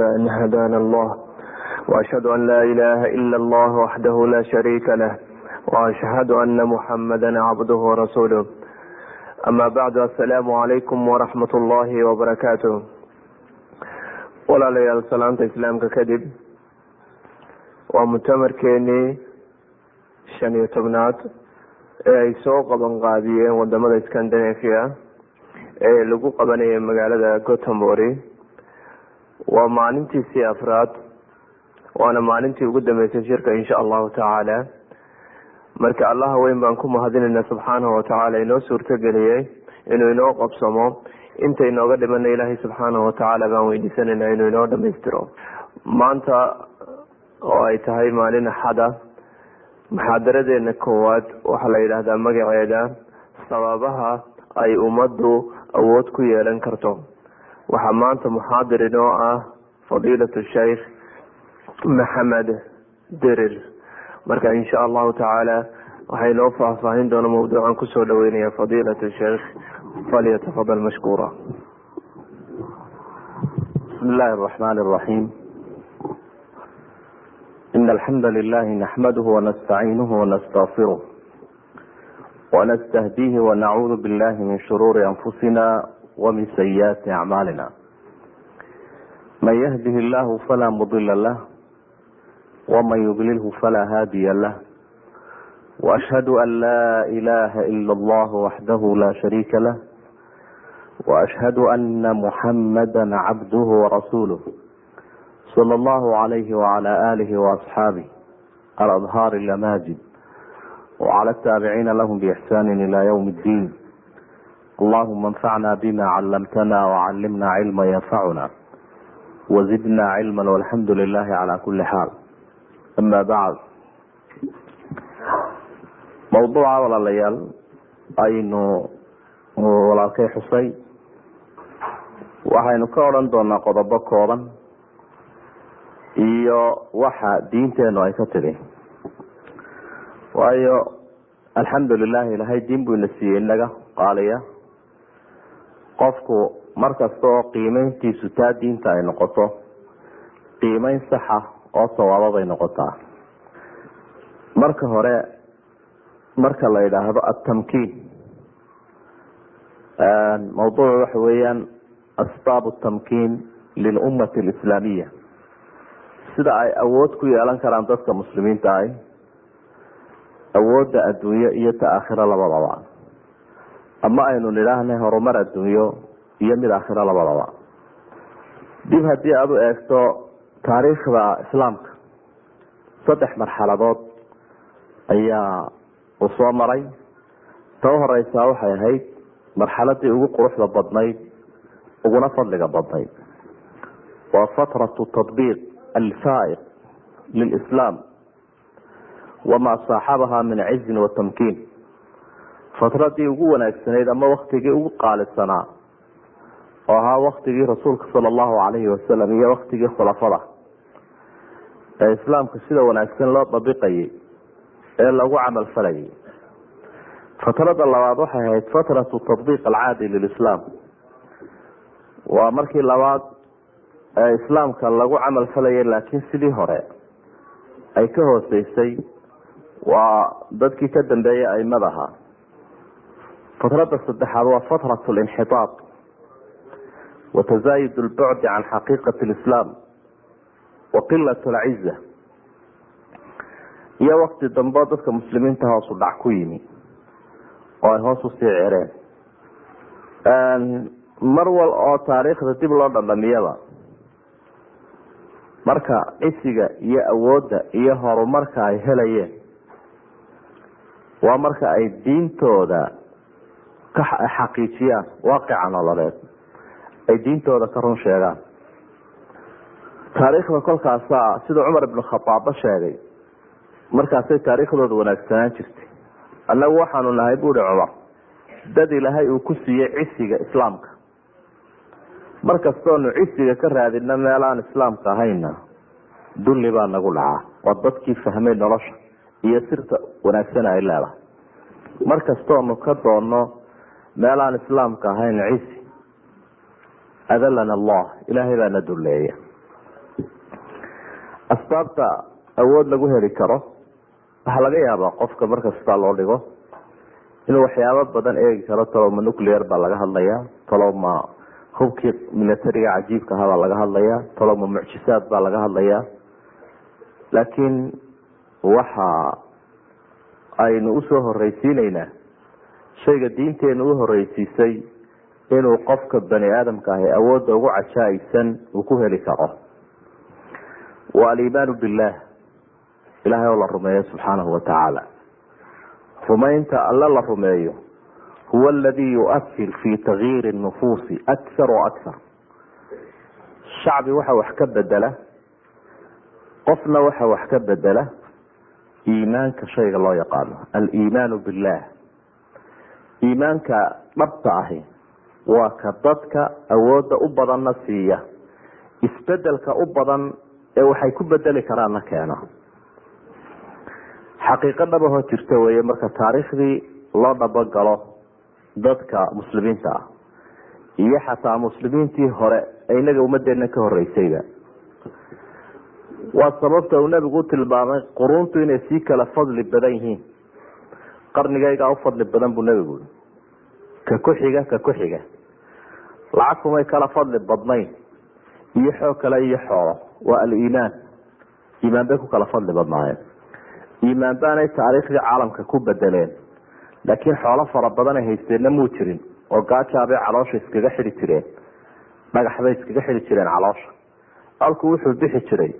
أن هدانا الله وأشهد أن لا إله إلا الله وحده لا شريك له وأشهد أن محمدا عبده ورسوله. أما بعد السلام عليكم ورحمة الله وبركاته. walaalayaal salaanta islaamka kadib waa mutamarkeenii shan iyo tobnaad ee ay soo qaban qaabiyeen waddamada scandinavia ee lagu qabanayay magaalada gotembury waa maalintiisii afraad waana maalintii ugu dambeysay shirka insha allahu tacaala marka allaha weyn baan ku mahadinayna subxaanahu watacaala inoo suurtageliyey inuu inoo qabsamo inta inooga dhimana ilaahay subxaanahu watacaala baan weydiisanayna inuu inoo dhamaystiro maanta oo ay tahay maalin axada muxaadaradeena koowaad waxaa la yidhaahdaa magaceeda sababaha ay ummaddu awood ku yeelan karto waxaa maanta muxaadir inoo ah fadiilatu sheikh maxamed derir marka insha allahu tacaala waxay noo faahfaahin doona mawduucan ku soo dhaweynaya fadiilatu sheikh falyatafadal mashkuura. Bismi illahi araxmani araxiim in alxamda lilahi naxmaduhu wanastaciinuhu wanastaqfiruh wanastahdiihi wanacuudu billahi min shuruuri anfusina ومن سيئات أعمالنا من يهده الله فلا مضل له ومن يضلله فلا هادي له وأشهد أن لا إله إلا الله وحده لا شريك له وأشهد أن محمدا عبده ورسوله صلى الله عليه وعلى آله وأصحابه الأظهار اللماجد وعلى التابعين لهم بإحسان إلى يوم الدين allahuma anfacna bima calamtana wcalimna cilma yanfacuna wazidna cilma walxamdu lilahi calaa kuli xaal ama bacd mawduuca walaalayaal aynu walaalkay xusay waxaynu ka odhan doonaa qodobo kooban iyo waxa diinteenu ay ka tidhi waayo alxamdu lilahi ilahay diin buu na siiyey inaga qaaliya qofku markasta oo qiimeyntiisu taa diinta ay noqoto qiimeyn saxa oo sawaababay noqotaa. Marka hore marka la yidhaahdo atamkiin mawduucu waxa weeyaan asbaabu tamkiin lilummati alislaamiya sida ay awood ku yeelan karaan dadka muslimiinta ahi awoodda adduunyo iyo ta aakhiro labadaba ama aynu nidhaahnay horumar adduunyo iyo mid aakhiro labadaba. Dib haddii aada u eegto taariikhda islaamka saddex marxaladood ayaa uu soo maray. Ta u horeysaa waxay ahayd marxaladii ugu quruxda badnayd uguna fadliga badnayd. Waa fatratu tadbiiq alfaa'iq lilislaam wamaa saaxabaha min cizin wa tamkiin fatradii ugu wanaagsanayd ama waktigii ugu qaalisanaa oo ahaa waktigii rasuulka sala allahu calayhi wasalam iyo waktigii khulafada ee islaamka sida wanaagsan loo dabiqayay ee lagu camal falayay. Fatrada labaad waxay ahayd fatratu tadbiiq alcaadi lilislaam. Waa markii labaad ee islaamka lagu camal falayay laakiin sidii hore ay ka hooseysay waa dadkii ka dambeeyey aimadaha fatrada saddexaad waa fatrat linxitaab wa lbucdi can xaqiiqati lislaam wa qilat alciza iyo wakti dambe dadka muslimiinta hoosu dhac ku yimi oo ay hoos u sii cereen mar wal oo taariikhda dib loo dhandhamiyaba marka cisiga iyo awoodda iyo horumarka ay helayeen waa marka ay diintooda ka xaqiijiyaan waaqica nololeed. Ay diintooda ka run sheegaan. Taariikhda kolkaasa sida cumar ibnu khadaabba sheegay. Markaasay taariikhdooda wanaagsanaan jirtay. Annagu waxaanu nahay buuhi cumar. Dad ilaahay uu ku siiyey cisiga islaamka. Markastoonu cisiga ka raadina meelaan islaamka ahayna dulli baa nagu dhacaa waa dadkii fahmay nolosha iyo sirta wanaagsan ay leedahay. Markastoonu ka doonno meelaan islaamka ahayn cisi adalana allah ilaahay baana duleeya asbaabta awood lagu heli karo waxaa laga yaabaa qofka markasta loo dhigo inuu waxyaabo badan eegi karo talowma nuclear baa laga hadlayaa talowma hubkii militariga cajiibka ahaa baa laga hadlayaa talowma mucjisaad baa laga hadlayaa laakiin waxa aynu u soo horeysiineynaa shayga diinteenu u horeysiisay inuu qofka bani aadamka ahi awoodda ugu cajaa'ibsan uu ku heli karo. Waa aliimaanu billah. Ilahay oo la rumeeyo subxaanahu watacaala rumaynta alle la rumeeyo huwa aladii yuakir fi takyiiri nufuusi akar wa shacbi waxa wax ka bedela qofna waxa wax ka bedela iimaanka shayga loo yaqaano aliimaanu billah iimaanka dhabta ahi waa ka dadka awoodda u badanna siiya. Isbedelka u badan ee waxay ku bedeli karaanna keeno. Xaqiiqo dhabahoo jirta weeye marka taariikhdii loo dhabagalo dadka muslimiinta ah iyo xataa muslimiintii hore ee inaga ummadeena ka horeysayba waa sababta uu nebigu u tilmaamay quruuntu inay sii kala fadli badan yihiin qarnigaygaa u fadli badan buu nebigu ka ku xiga ka ku xiga. Lacag kumay kala fadli badnayn. Iyo xoog kale iyo xoolo waa aliimaan. Iimaan bay ku kala fadli badnaayeen. Iimaan baanay taariikhdii caalamka ku bedeleen. Laakiin xoolo fara badan ay haysteenna muu jirin oo gaajaabay caloosha iskaga xidi jireen. Dhagax bay iskaga xidi jireen caloosha. Alku wuxuu bixi jiray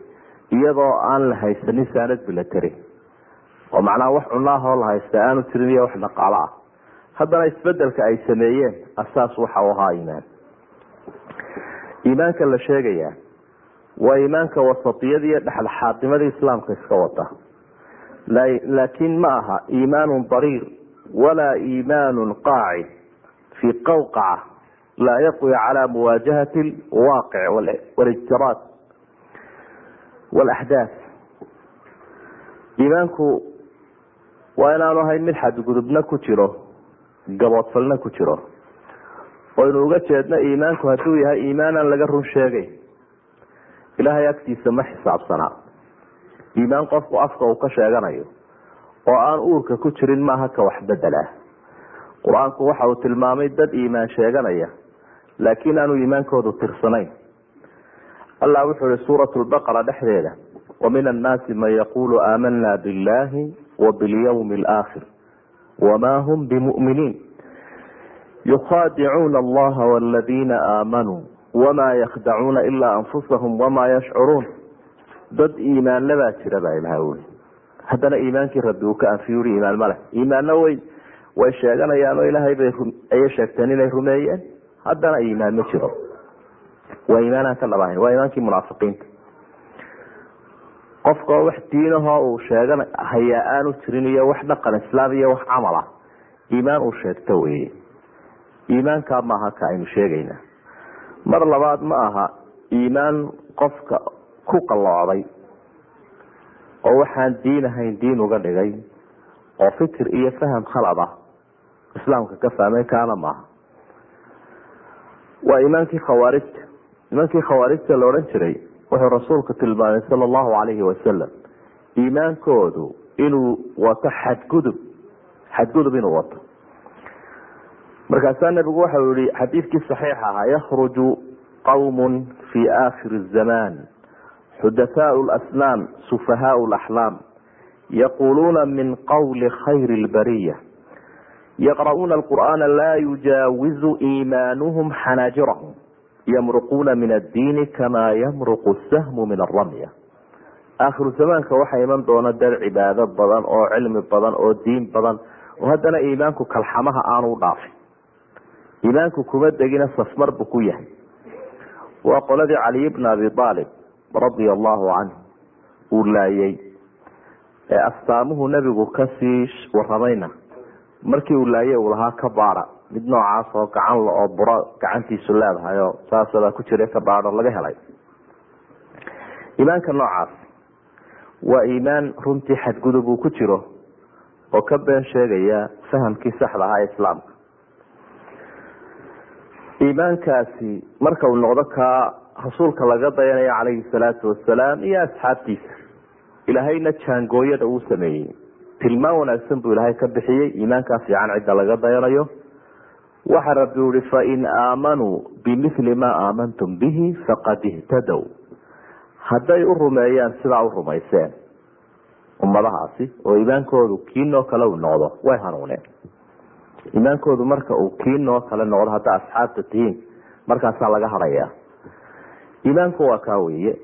iyadoo aan la haysanin saanad bilateri oo macnaha wax cunaahoo la haysta aanu jirin iyo wax dhaqaalo ah. Haddana isbeddelka ay sameeyeen asaas waxa u ahaa iimaan. Iimaanka la sheegayaa waa iimaanka wasatiyada iyo dhexdhexaadnimada islaamka iska wata. Laakiin ma aha iimaanu dariir walaa iimaanu qaacid. Fii qawqaca laa yaqwi calaa muwaajahati lwaaqic walijtiraad walaxdaaf iimaanku waa inaanu ahayn mid xadgudubna ku jiro gaboodfalna ku jiro. Oynu uga jeedno iimaanku hadduu yahay iimaanaan laga run sheegayn ilaahay agtiisa ma xisaabsanaa iimaan qofku afka uu ka sheeganayo oo aan uurka ku jirin maaha ka wax bedela qur'aanku waxa uu tilmaamay dad iimaan sheeganaya laakiin aanu iimaankoodu tirsanayn. Allah wuxuu ihi suurat lbaqara dhexdeeda wa min annaasi man yaqulu aamana billahi bilyawmi alaakhir wama hum bimuminiin yukhaadicuuna allaha waladiina aamanuu wamaa yakdacuuna ilaa anfusahum wamaa yashcuruun dad iimaanle baa jira baa ilaha uli haddana iimaankii rabbi uu ka anfiy ui iimaan maleh iimaanna way way sheeganayaan oo ilaahay bay ayay sheegteen inay rumeeyeen haddana iimaan ma jiro waa iimaanaan ka dhabahayn waa iimaankii munaafiqiinta qofkao wax diinahoo uu sheegan hayaa aanu jirin iyo wax dhaqan islaam iyo wax camal ah iimaan uu sheegto weye iimaankaa maaha ka aynu sheegayna. Mar labaad ma aha iimaan qofka ku qalloocday oo waxaan diin ahayn diin uga dhigay oo fikir iyo faham khalad ah islaamka ka fahmay kaana maaha waa iimaankii khawaarijta iimaankii khawaarijta la odhan jiray wuxuu rasuulku tilmaamay sala allahu calayhi wasalam iimaankoodu inuu wato xadgudub xadgudub inuu wato. Markaasaa nabigu waxau yihi xadiidkii saxiix ahaa yakhruju qawmun fi aakhiri zamaan xudathaau lasnaam sufahaau laxlaam yaquluuna min qawli khayri lbariya yaqra'uuna alqur'aana laa yujaawizu iimaanuhum xanaajirahum yamruquuna min addiini kamaa yamruqu sahmu min aramya aakhiru zamaanka waxaa iman doona dad cibaado badan oo cilmi badan oo diin badan oo haddana iimaanku kalxamaha aanu u dhaafin. Iimaanku kuma degina safmar buu ku yahay. Waa qoladii caliy bna abi aalib radia allahu canhu uu laayay. Ee astaamuhu nebigu ka sii waramayna markii uu laayay uu lahaa ka baada mid noocaas oo gacan la oo buro gacantiisu leedahay oo saasabaa ku jira ka baado laga helay. Iimaanka noocaas waa iimaan runtii xadgudub uu ku jiro oo ka been sheegaya fahamkii saxda ahaa islaamka. Iimaankaasi marka uu noqdo kaa rasuulka laga dayanayo calayhi salaatu wasalaam iyo asxaabtiisa ilaahayna jaangooyada uu sameeyey. Tilmaan wanaagsan buu ilaahay ka bixiyey iimaankaa fiican cidda laga dayanayo waxa rabbi uhi fain aamanuu bimili maa aamantum bihi faqad ihtadow hadday u rumeeyaan sidaa u rumayseen ummadahaasi oo iimaankoodu kiinoo kale u noqdo way hanuuneen. Iimaankoodu marka uu kiinoo kale noqdo haddaa asxaabta tihiin markaasaa laga harayaa iimaanku waa kaa weeye.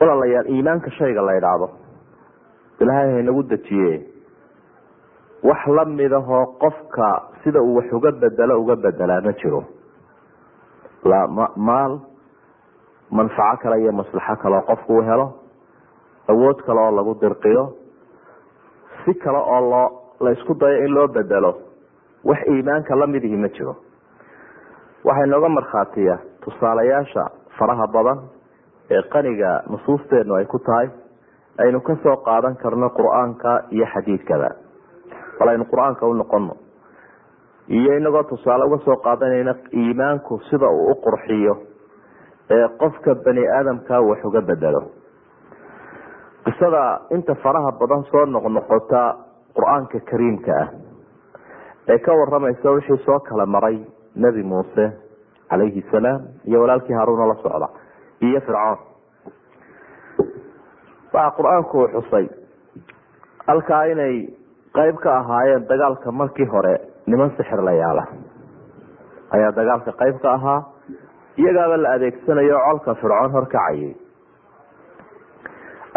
Walaalayaal iimaanka shayga la idhaahdo ilaahay haynagu dejiye wax lamidahoo qofka sida uu wax uga bedelo uga bedelaa ma jiro. Maal manfaco kale iyo maslaxo kale oo qofku u helo awood kale oo lagu dirqiyo si kale oo loo la isku dayo in loo bedelo wax iimaanka lamidihi ma jiro. Waxay nooga markhaatiya tusaalayaasha faraha badan ee qaniga nusuusteenu ay ku tahay aynu ka soo qaadan karno qur'aanka iyo xadiidkaba bal aynu qur'aanka u noqono iyo inagoo tusaale uga soo qaadanayna iimaanku sida uu u qurxiyo ee qofka bani aadamka wax uga bedelo. Qisada inta faraha badan soo noqnoqota qur'aanka kariimka ah ee ka waramaysa wixii soo kala maray nebi muuse calayhi salaam iyo walaalkii haruuna la socda iyo fircoon. Waxa qur'aanku xusay halkaa inay qeyb ka ahaayeen dagaalka markii hore niman sixir la yaalla ayaa dagaalka qeyb ka ahaa iyagaaba la adeegsanayo colka fircoon horkacayay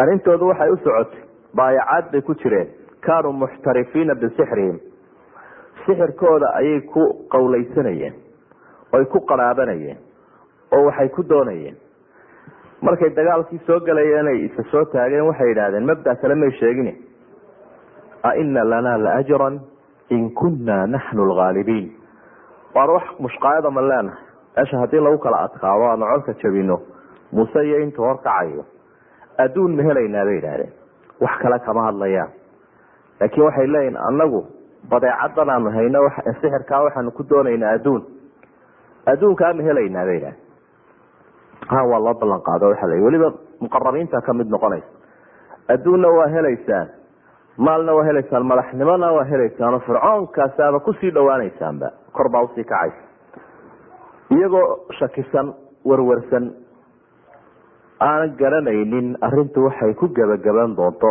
arrintoodu waxay u socotay baayacaad bay ku jireen kaanuu muxtarifiina bisixrihim. Sixirkooda ayay ku qowleysanayeen oy ku qaraabanayeen oo waxay ku doonayeen. Markay dagaalkii soo galayeen ay isa soo taageen waxay yidhahdeen mabda kale may sheegin aina lanaa laajran in kunna naxnu lgaalibiin waan wax mushqaayada ma leenahay. Meesha haddii lagu kala adkaado aanu colka jabino muuse iyo intuu horkacayo adduun ma helaynaa bay yidhahdeen wax kale kama hadlayaan laakiin waxay leeyihiin anagu badeecadan aanu hayno sixirkaa waxaanu ku doonaynaa adduun. Adduunkaa ma helaynaa bay yidhahdeen ha waa loo ballan qaado waxa l weliba muqarabiinta ka mid noqonaysa. Adduunna waa helaysaan maalna waa helaysaan madaxnimona waa helaysaan oo ku sii dhawaanaysaanba kor baa u sii kacaysa iyagoo shakisan warwarsan aan garanaynin arintu waxay ku gebagaban doonto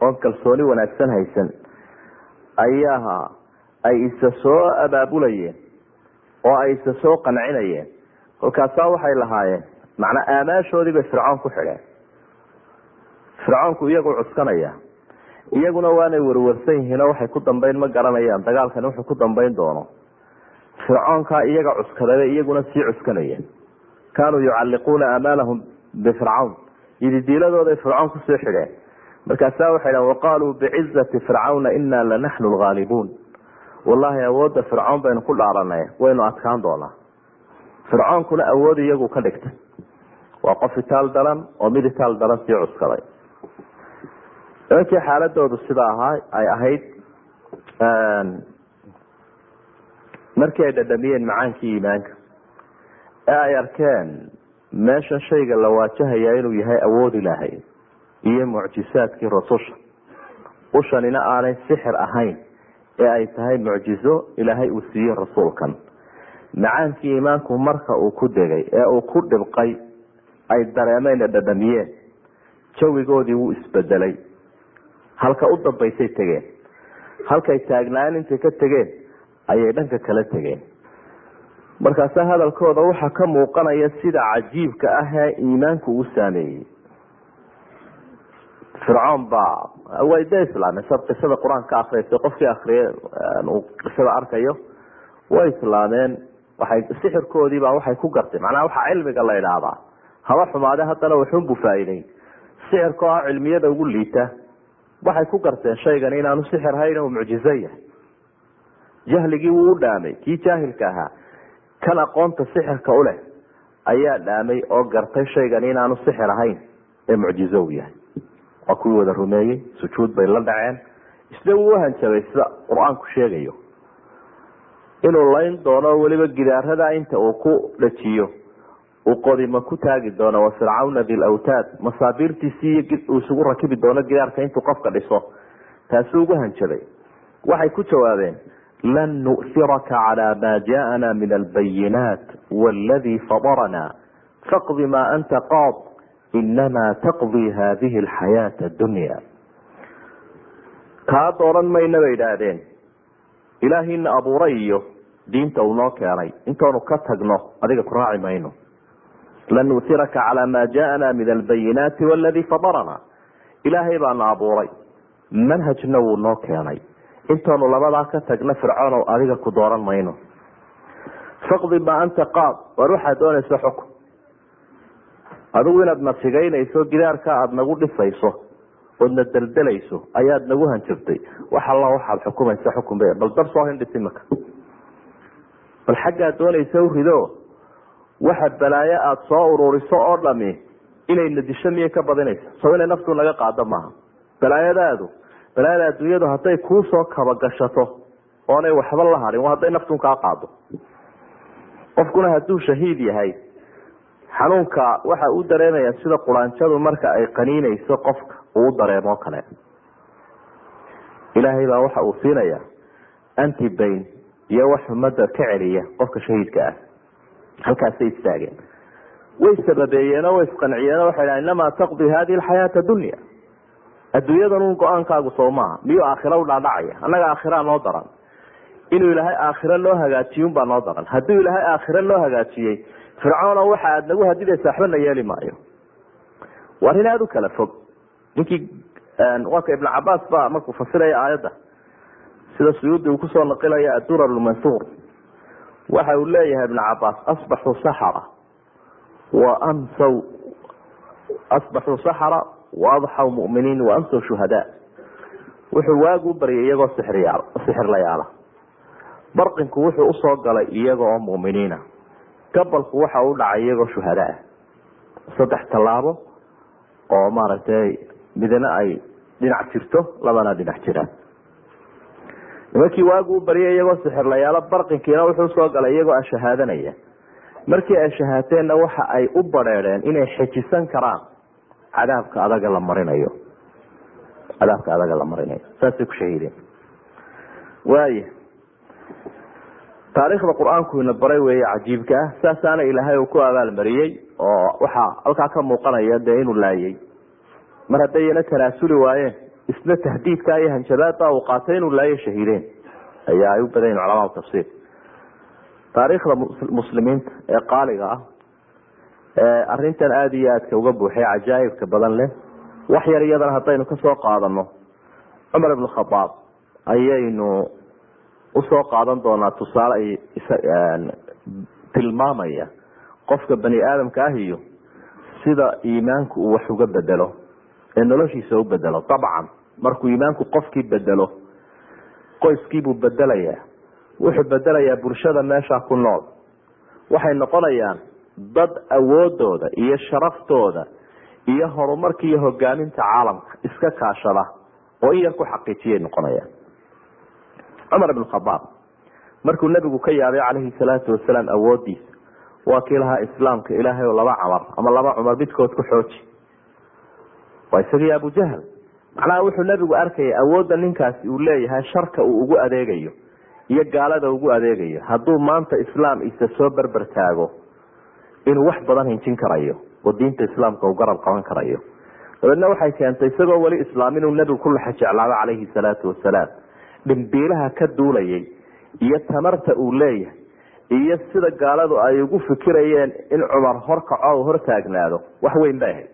oon kalsooni wanaagsan haysan ayaa ay isa soo abaabulayeen oo ay isa soo qancinayeen. Kolkaasaa waxay lahaayeen macnaa aamaashoodii bay fircoon ku xidheen. Fircoonku iyagu cuskanaya iyaguna waanay warwarsan yihiin oo waxay ku dambeyn ma garanayaan. Dagaalkani wuxuu ku dambeyn doono. Fircoonkaa iyaga cuskadabay iyaguna sii cuskanayeen kaanuu yucalliquuna aamaalahum bifircawn yididiiladooday fircoon ku soo xidheen. Markaasaa waxay dhahn waqaaluu bicizati fircawna inaa lanaxnu lgaalibuun. Wallahi awoodda fircoon baynu ku dhaaranay waynu adkaan doonaa. Fircoonkuna awood iyagu ka dhigtay waa qof itaal daran oo mid itaal daran sii cuskaday nimankii xaaladoodu sida ahaa ay ahayd markii ay dhadhamiyeen macaankii iimaanka ee ay arkeen meeshan shayga la waajahaya inuu yahay awood ilaahay iyo mucjisaadkii rasusha ushanina aanay sixir ahayn ee ay tahay mucjizo ilaahay uu siiyey rasuulkan. Macaankii iimaanku marka uu ku degay ee uu ku dhibqay ay dareemeen ee dhadhamiyeen. Jawigoodii wuu isbedelay halka u dambaysay tegeen. Halkay taagnaayeen intay ka tegeen ayay dhanka kala tegeen. Markaasa hadalkooda waxaa ka muuqanaya sida cajiibka ah ee iimaanku uu saameeyey. Fircoon baa way de islaameen sad qisada qur'aanka ka akriyaysa qofkii akriye uu qisada arkayo way islaameen. Waxay sixirkoodiibaa waxay ku gartay macnaha waxaa cilmiga la idhaahdaa haba xumaade haddana waxunbu faa'iideyn sixirkoo ah cilmiyada ugu liita waxay ku garteen shaygan inaanu sixir hayn uu mucjizo yahay. Jahligii wuu u dhaamay kii jaahilka ahaa. Kan aqoonta sixirka u leh ayaa dhaamay oo gartay shaygan inaanu sixir ahayn ee mucjizo u yahay. Waa kuwii wada rumeeyey sujuud bay la dhaceen. Isna wuu uhanjabay sida qur'aanku sheegayo. Inuu layn doono weliba gidaarada inta uu ku dhajiyo uu qodima ku taagi doono wa fircawna dilawtaad masaabiirtiisii uu isugu rakibi doono gidaarka intuu qofka dhiso. Taasuu ugu hanjabay waxay ku jawaabeen lan nu'hiraka calaa maa jaana min albayinaat waladii fadarana. Faqdi maa anta qaad inamaa taqdii hadihi alxayaata addunya kaa dooran mayna bay idhaahdeen. Ilaahiina abuuray iyo diinta uu noo keenay. Intoonu ka tagno adiga ku raaci mayno lan nu'hiraka calaa maa jaana min albayinaati waladii fadarana ilaahay baana abuuray manhajna wuu noo keenay intoonu labadaa ka tagna fircoonow adiga ku dooran mayno faqdi maa anta qaad waar waxaad doonaysa xukun adigu inaad na figaynayso gidaarka aada nagu dhisayso oodna deldelayso ayaad nagu hanjabtay wax alla waxaad xukumaysa xukun be bal dar soo hindhis imaka bal xaggaad doonaysa u rido waxa balaayo aada soo ururiso oo dhami inayna disho miyay ka badinaysa. Soo inay naftu naga qaado maaha. Balaayadaadu balaayada adduunyadu hadday kuusoo kabagashato oonay waxba la harin waa hadday naftun kaa qaado. Qofkuna hadduu shahiid yahay xanuunka waxa uu dareemaya sida quraanjadu marka ay qaniinayso qofka uu dareemo kale. Ilaahay baa waxa uu siinaya antibayn iyo wax umada ka celiya qofka shahiidka ah halkaasay istaageen. Way sababeeyeenoo way isqanciyeenoo waxay dhahan inamaa taqdi hadihi alxayaata dunya. Adduunyadan un go'aankaagu soo miyuu aakhira u dhaadhacaya? Annaga aakhira noo daran. Inuu ilaahay aakhira loo hagaajiyun baa noo daran. Hadduu ilaahay aakhira loo hagaajiyey fircoona waxa aada nagu hadidaysa waxba na yeeli maayo. Waa arrin aada u kala fog. Ninkii waaka ibn cabaas ba markuu fasiraya aayadda sida suyuudi uu ku soo naqilaya adurar lmansuur waxa uu leeyahay ibn cabaas asbaxuu saxara. Wa amsaw asbaxuu saxara waadxaw muminiin waamsaw shuhadaa. Wuxuu waagu u baryay iyagoo sixriyaal sixirlayaala. Barqinku wuxuu u soo galay iyaga oo muminiina. Gabalku waxa u dhacay iyagoo shuhadaa. Saddex tallaabo oo maaragtay midna ay dhinac jirto labana dhinac jiraan nimankii waagu u baryay iyagoo sixirlayaalo barqinkiina wuxuu u soo galay iyagoo ashahaadanaya markii ay shahaateenna waxa ay u badheedheen inay xejisan karaan. Cadaabka adaga la marinayo. Cadaabka adaga la marinayo. Saasay ku shahiideen. Waaya taariikhda qur'aanku ina baray weeye cajiibka ah. Saasaana ilaahay uu ku abaalmariyey oo waxaa halkaa ka muuqanaya dee inuu laayay. Mar haddayna tanaasuli waayeen isna tahdiidka iyo hanjabaadba uu qaatay inuu laayo shahiideen. Ayaa ay u badan yihiin culamaau tafsiir. Taariikhda muslimiinta ee qaaliga ah arrintan aada iyo aadka uga buuxay cajaa'ibka badan leh wax yar iyadana haddaynu ka soo qaadano cumar ibn khadaab ayaynu u soo qaadan doonaa tusaale tilmaamaya qofka bani aadamka ah iyo sida iimaanku uu wax uga bedelo ee noloshiisa u bedelo dabcan markuu iimaanku qofkii bedelo qoyskiibuu bedelayaa. Wuxuu bedelayaa bulshada meesha ku nool. Waxay noqonayaan dad awoodooda iyo sharaftooda iyo horumarka iyo hogaaminta caalamka iska kaashada oo in yar ku xaqiijiyay noqonayaan. Cumar ibn khadaab markuu nebigu ka yaabay calayhi salaatu wasalaam awoodiisa waa kii lahaa islaamka ilaahay oo laba camar ama laba cumar midkood ku xooji. Waa isagii abujahal macnaha wuxuu nebigu arkayay awoodda ninkaasi uu leeyahay sharka uu ugu adeegayo iyo gaalada ugu adeegayo. Hadduu maanta islaam isa soo berber taago inuu wax badan hinjin karayo oo diinta islaamka uu garab qaban karayo. Dabeedna waxay keentay isagoo weli islaam inuu nebigu ku laxa jeclaado calayhi salaatu wasalaam. Dhimbiilaha ka duulayay iyo tamarta uu leeyahay iyo sida gaaladu ay ugu fikirayeen in cumar horkaco hor taagnaado wax weyn bay ahayd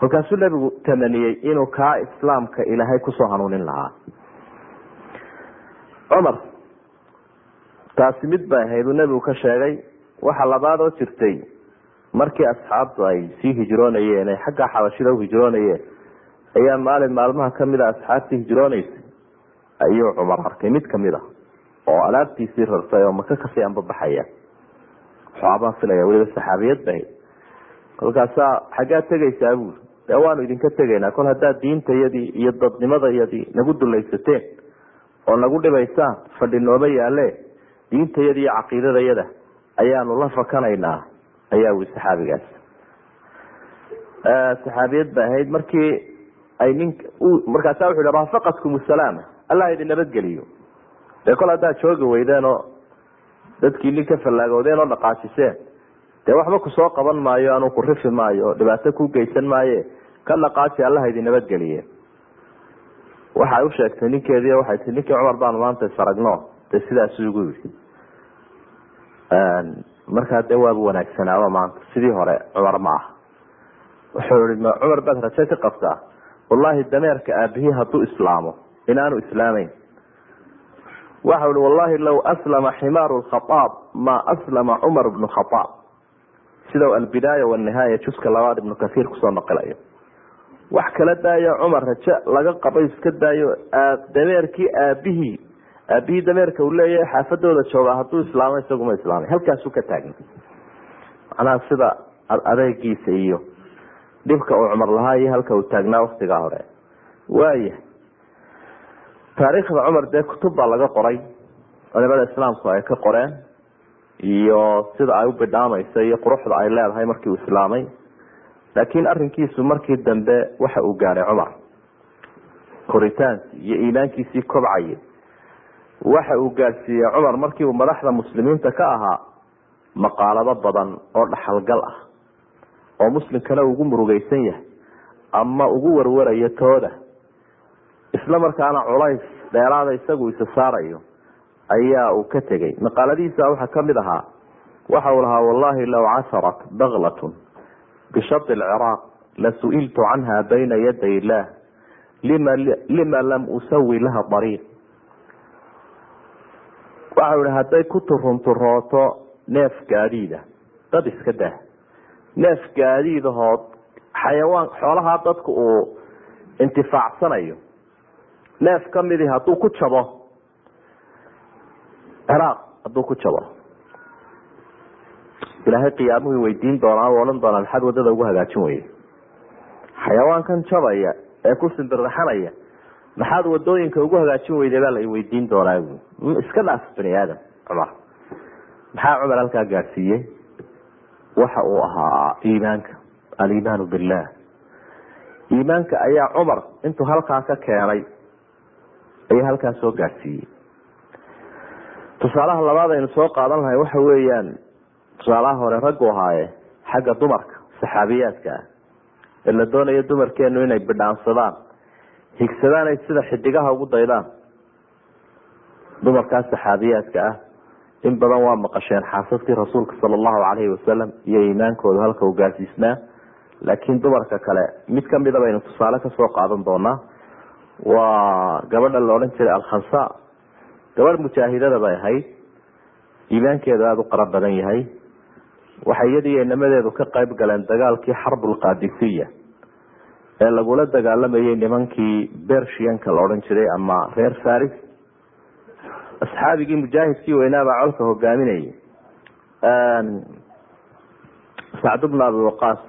kolkaasuu nebigu tamaniyey inuu kaa islaamka ilaahay ku soo hanuunin lahaa. Cumar taasi mid bay ahayd uu nebigu ka sheegay waxa labaad oo jirtay markii asxaabtu ay sii hijroonayeen ay xagga xabashida u hijroonayeen ayaa maalin maalmaha ka mid a asxaabtii hijrooneysay ayuu cumar arkay mid ka mid a oo alaabtiisii rartay oo maka ka sii anbabaxaya waxaabaan filaya weliba saxaabiyad bahayd kolkaasaa xaggaad tegaysaa buuri dee waanu idinka tegaynaa kol haddaad diintayadii iyo dadnimadayadii nagu dulaysateen oo nagu dhibaysaan fadhi nooma yaale diintayada iyo caqiidadayada ayaanu la fakanaynaa ayaa wi saxaabigaas. Saxaabiyad bay ahayd markii ay nin markaasa wuxu hi raafaqatkum salaama allah idin nabadgeliyo dee kol haddaad joogi weydeen oo dadkii nin ka fallaagoodeen oo dhaqaajiseen dee waxba ku soo qaban maayo anuu ku rifi maayo dhibaato ku geysan maaye ka dhaqaaji allaha idin nabadgeliye waxay u sheegtay ninkeedii waxay tii ninkii cumar baanu maanta isaragno dee sidaasu igu yidhi. Markaa dee waaba wanaagsanaaba maanta sidii hore cumar ma aha. Wuxuu ihi ma cumar baad raje ka qabtaa? Wallahi dameerka aabihii hadduu islaamo inaanu islaamayn. Waxau ihi wallahi law aslama ximaaru lkhaaab ma aslama cumar bnu khaaab sida albidaaya wanihaaya juska labaad ibnu kaiir ku soo noqilayo wax kala daayo cumar raje laga qabo iska daayo dameerkii aabihii aabihii dameerka uu leeyahay xaafadooda jooga hadduu islaamo isaguma islaamay. Halkaasuu ka taagna macnaha sida adeegiisa iyo dhibka uu cumar lahaa iyo halka uu taagnaa waktigaa hore. Waaya taariikhda cumar dee kutub baa laga qoray. Culimada islaamku ay ka qoreen iyo sida ay u bidhaamaysa iyo quruxda ay leedahay markii uu islaamay laakiin arinkiisu markii dambe waxa uu gaadhay cumar. Koritaankii iyo iimaankiisii kobcayay waxa uu gaadhsiiyey cumar markii uu madaxda muslimiinta ka ahaa maqaalado badan oo dhaxalgal ah oo muslimkana ugu murugeysan yahay ama ugu warwarayo tooda. Isla markaana culays dheeraada isagu isa saarayo ayaa uu ka tegey. Maqaaladiisa waxaa ka mid ahaa waxa uu lahaa wallahi low casarat baklatun bishadi lciraaq lasu'iltu canha bayna yaday illah lima lam usawi laha ariiq waxau ihi hadday ku turunturooto neef gaadiida dad iska dah neef gaadiidahood xayawaan xoolahaa dadku uu intifaacsanayo neef kamidii hadduu ku jabo ciraaq hadduu ku jabo ilaahay qiyaamuhu weydiin doonaa o odhan doonaa maxaad waddada ugu hagaajin weyday xayawaankan jabaya ee ku simbirraxanaya maxaad waddooyinka ugu hagaajin weyday baa la weydiin doonaa iska dhaaf bani aadam cumar maxaa cumar halkaa gaadhsiiyey waxa uu ahaa iimaanka aliimaanu billah iimaanka ayaa cumar intuu halkaa ka keenay ayaa halkaa soo gaadhsiiyey tusaalaha labaad aynu soo qaadan lahay waxa weeyaan tusaalaha hore raggu ahaaye xagga dumarka saxaabiyaadka ah ee la doonayo dumarkeenu inay bidhaansadaan higsadaan ay sida xidigaha ugu daydaan. Dumarkaas saxaabiyaadka ah in badan waa maqasheen xaasaskii rasuulka sala allahu calayhi wasalam iyo iimaankooda halka uu gaarsiisnaa. Laakiin dumarka kale mid kamida baynu tusaale ka soo qaadan doonaa waa gabadha la odhan jiray alkhansa. Gabadh mujaahidada bay ahayd. Iimaankeedu aada u qara badan yahay waxay iyadiiyo inamadeedu ka qayb galeen dagaalkii xarbulqadisiya ee lagula dagaalamayay nimankii bershiyanka la odhan jiray ama reer faris. Asxaabigii mujaahidkii weynaabaa colka hogaaminayay sacd bna abi waqaas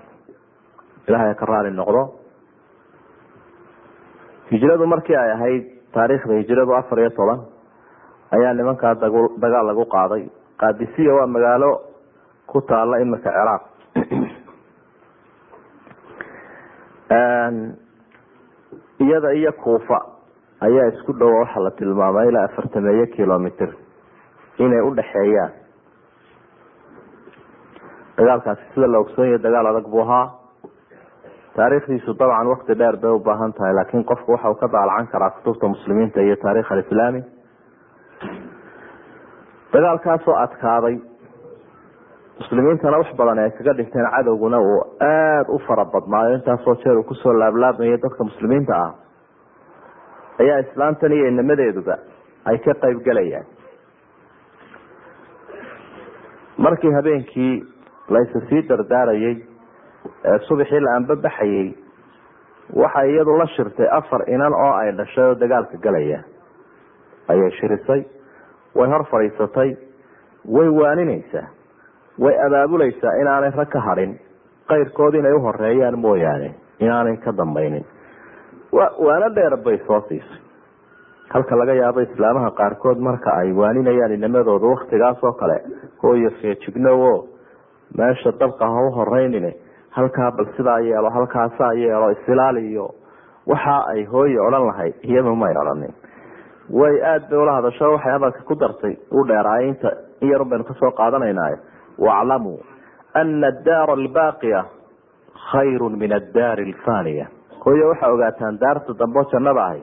ilahay ka raali noqdo. Hijradu markii ay ahayd taariikhda hijradu afar iyo toban ayaa nimankaa dagaal lagu qaaday. Qadisiya waa magaalo ku taala imika ciraaq iyada iyo kuufa ayaa isku dhowa waxaa la tilmaamay ilaa afartameeyo kilomitr inay udhaxeeyaan dagaalkaasi sida la ogsoonyahy dagaal adag buu ahaa. Taariikhdiisu dabcan wakti dheer bay ubaahan tahay laakiin qofku waxa uu ka daalacan karaa kutubta muslimiinta iyo taarikh alislaami dagaalkaasoo adkaaday muslimiintana wax badan ay kaga dhinteen cadowguna uu aada u fara badnaayo. Intaasoo jeer uu ku soo laablaabmayo dadka muslimiinta ah. Ayaa islaamtan iyo inamadeeduba ay ka qayb galayaan. Markii habeenkii layse sii dardaarayay ee subaxii la anbabaxayay waxay iyadu la shirtay afar inan oo ay dhashay oo dagaalka galaya. Ayay shirisay way hor fadhiisatay way waaninaysaa way abaabuleysaa inaanay rag ka hadhin. Qayrkood inay uhoreeyaan mooyaane inaanay ka dambaynin. Waano dheer bay soo siisay halka laga yaabo islaamaha qaarkood marka ay waaninayaan inamadooda waktigaas oo kale hooyo feejignowo meesha dabka ha u horeynine halkaa bal sidaa yeelo halkaasaa yeelo isilaaliyo waxa ay hooye odhan lahayd iyadu may odhanin way aada bay ula hadasho waxay hadalka ku dartay u dheeraay inta in yarun baynu ka soo qaadanaynaay waclamuu ana addaara albaaqiya khayru min addaari alfaniya hooye waxaa ogaataan daarta dambe jannada ahi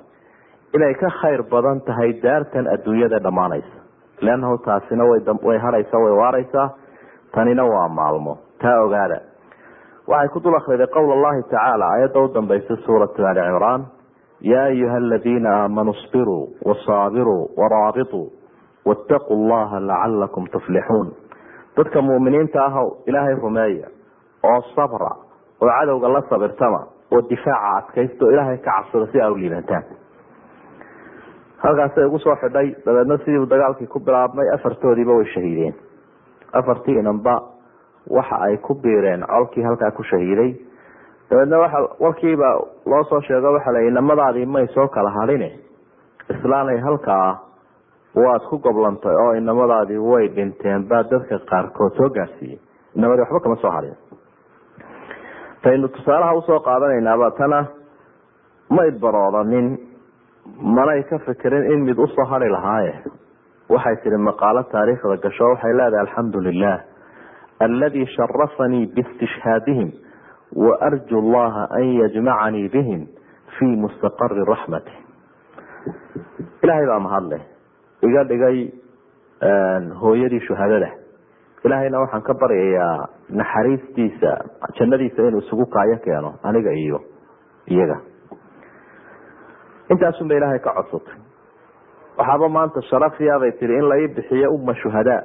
inay ka khayr badan tahay daartan adduunyada dhammaanaysa. Leannahu taasina way haraysaa way waaraysaa tanina waa maalmo. Taa ogaada. Waxay ku dul akriday qowl allahi tacaala aayadda u dambaysa suuratu ali cimraan. Yaa ayuha aladiina aamanuu sbiruu wasaabiruu waraabituu waataquu llaha lacalakum tuflixuun dadka mu'miniinta ah ilaahay rumeeya oo sabra oo cadowga la sabirtama oo difaaca adkaysta oo ilaahay ka cabsada si aa u liibantaan halkaasay ugu soo xidhay dabeedna sidiibu dagaalkii ku bilaabmay afartoodiiba way shahiideen. Afartii inanba waxa ay ku biireen colkii halkaa ku shahiiday. Dabeedna waxa warkiiba loo soo sheego waxa la inamadaadii may soo kala hadhine islaanay halkaa waad ku goblantay oo inamadaadii way dhinteen baa dadka qaarkood soo gaarsiiyey inamadii waxba kama soo hadhin taynu tusaalaha u soo qaadanaynaaba tana may baroodanin manay ka fikirin in mid u soo hari lahaaye. Waxay tihi maqaalo taariikhda gasho waxay leedahay alxamdu lilah aladi sharafanii biistishhaadihim waarju llaha an yajmacanii bihim fii mustaqari raxmati ilaahay baa mahadleh iga dhigay hooyadii shuhadada ilaahayna waxaan ka baryayaa naxariistiisa jannadiisa inuu isugu kaayo keeno aniga iyo iyaga. Intaasunba ilaahay ka codsatay waxaaba maanta sharafiabay tihi in la ii bixiyo umma shuhadaa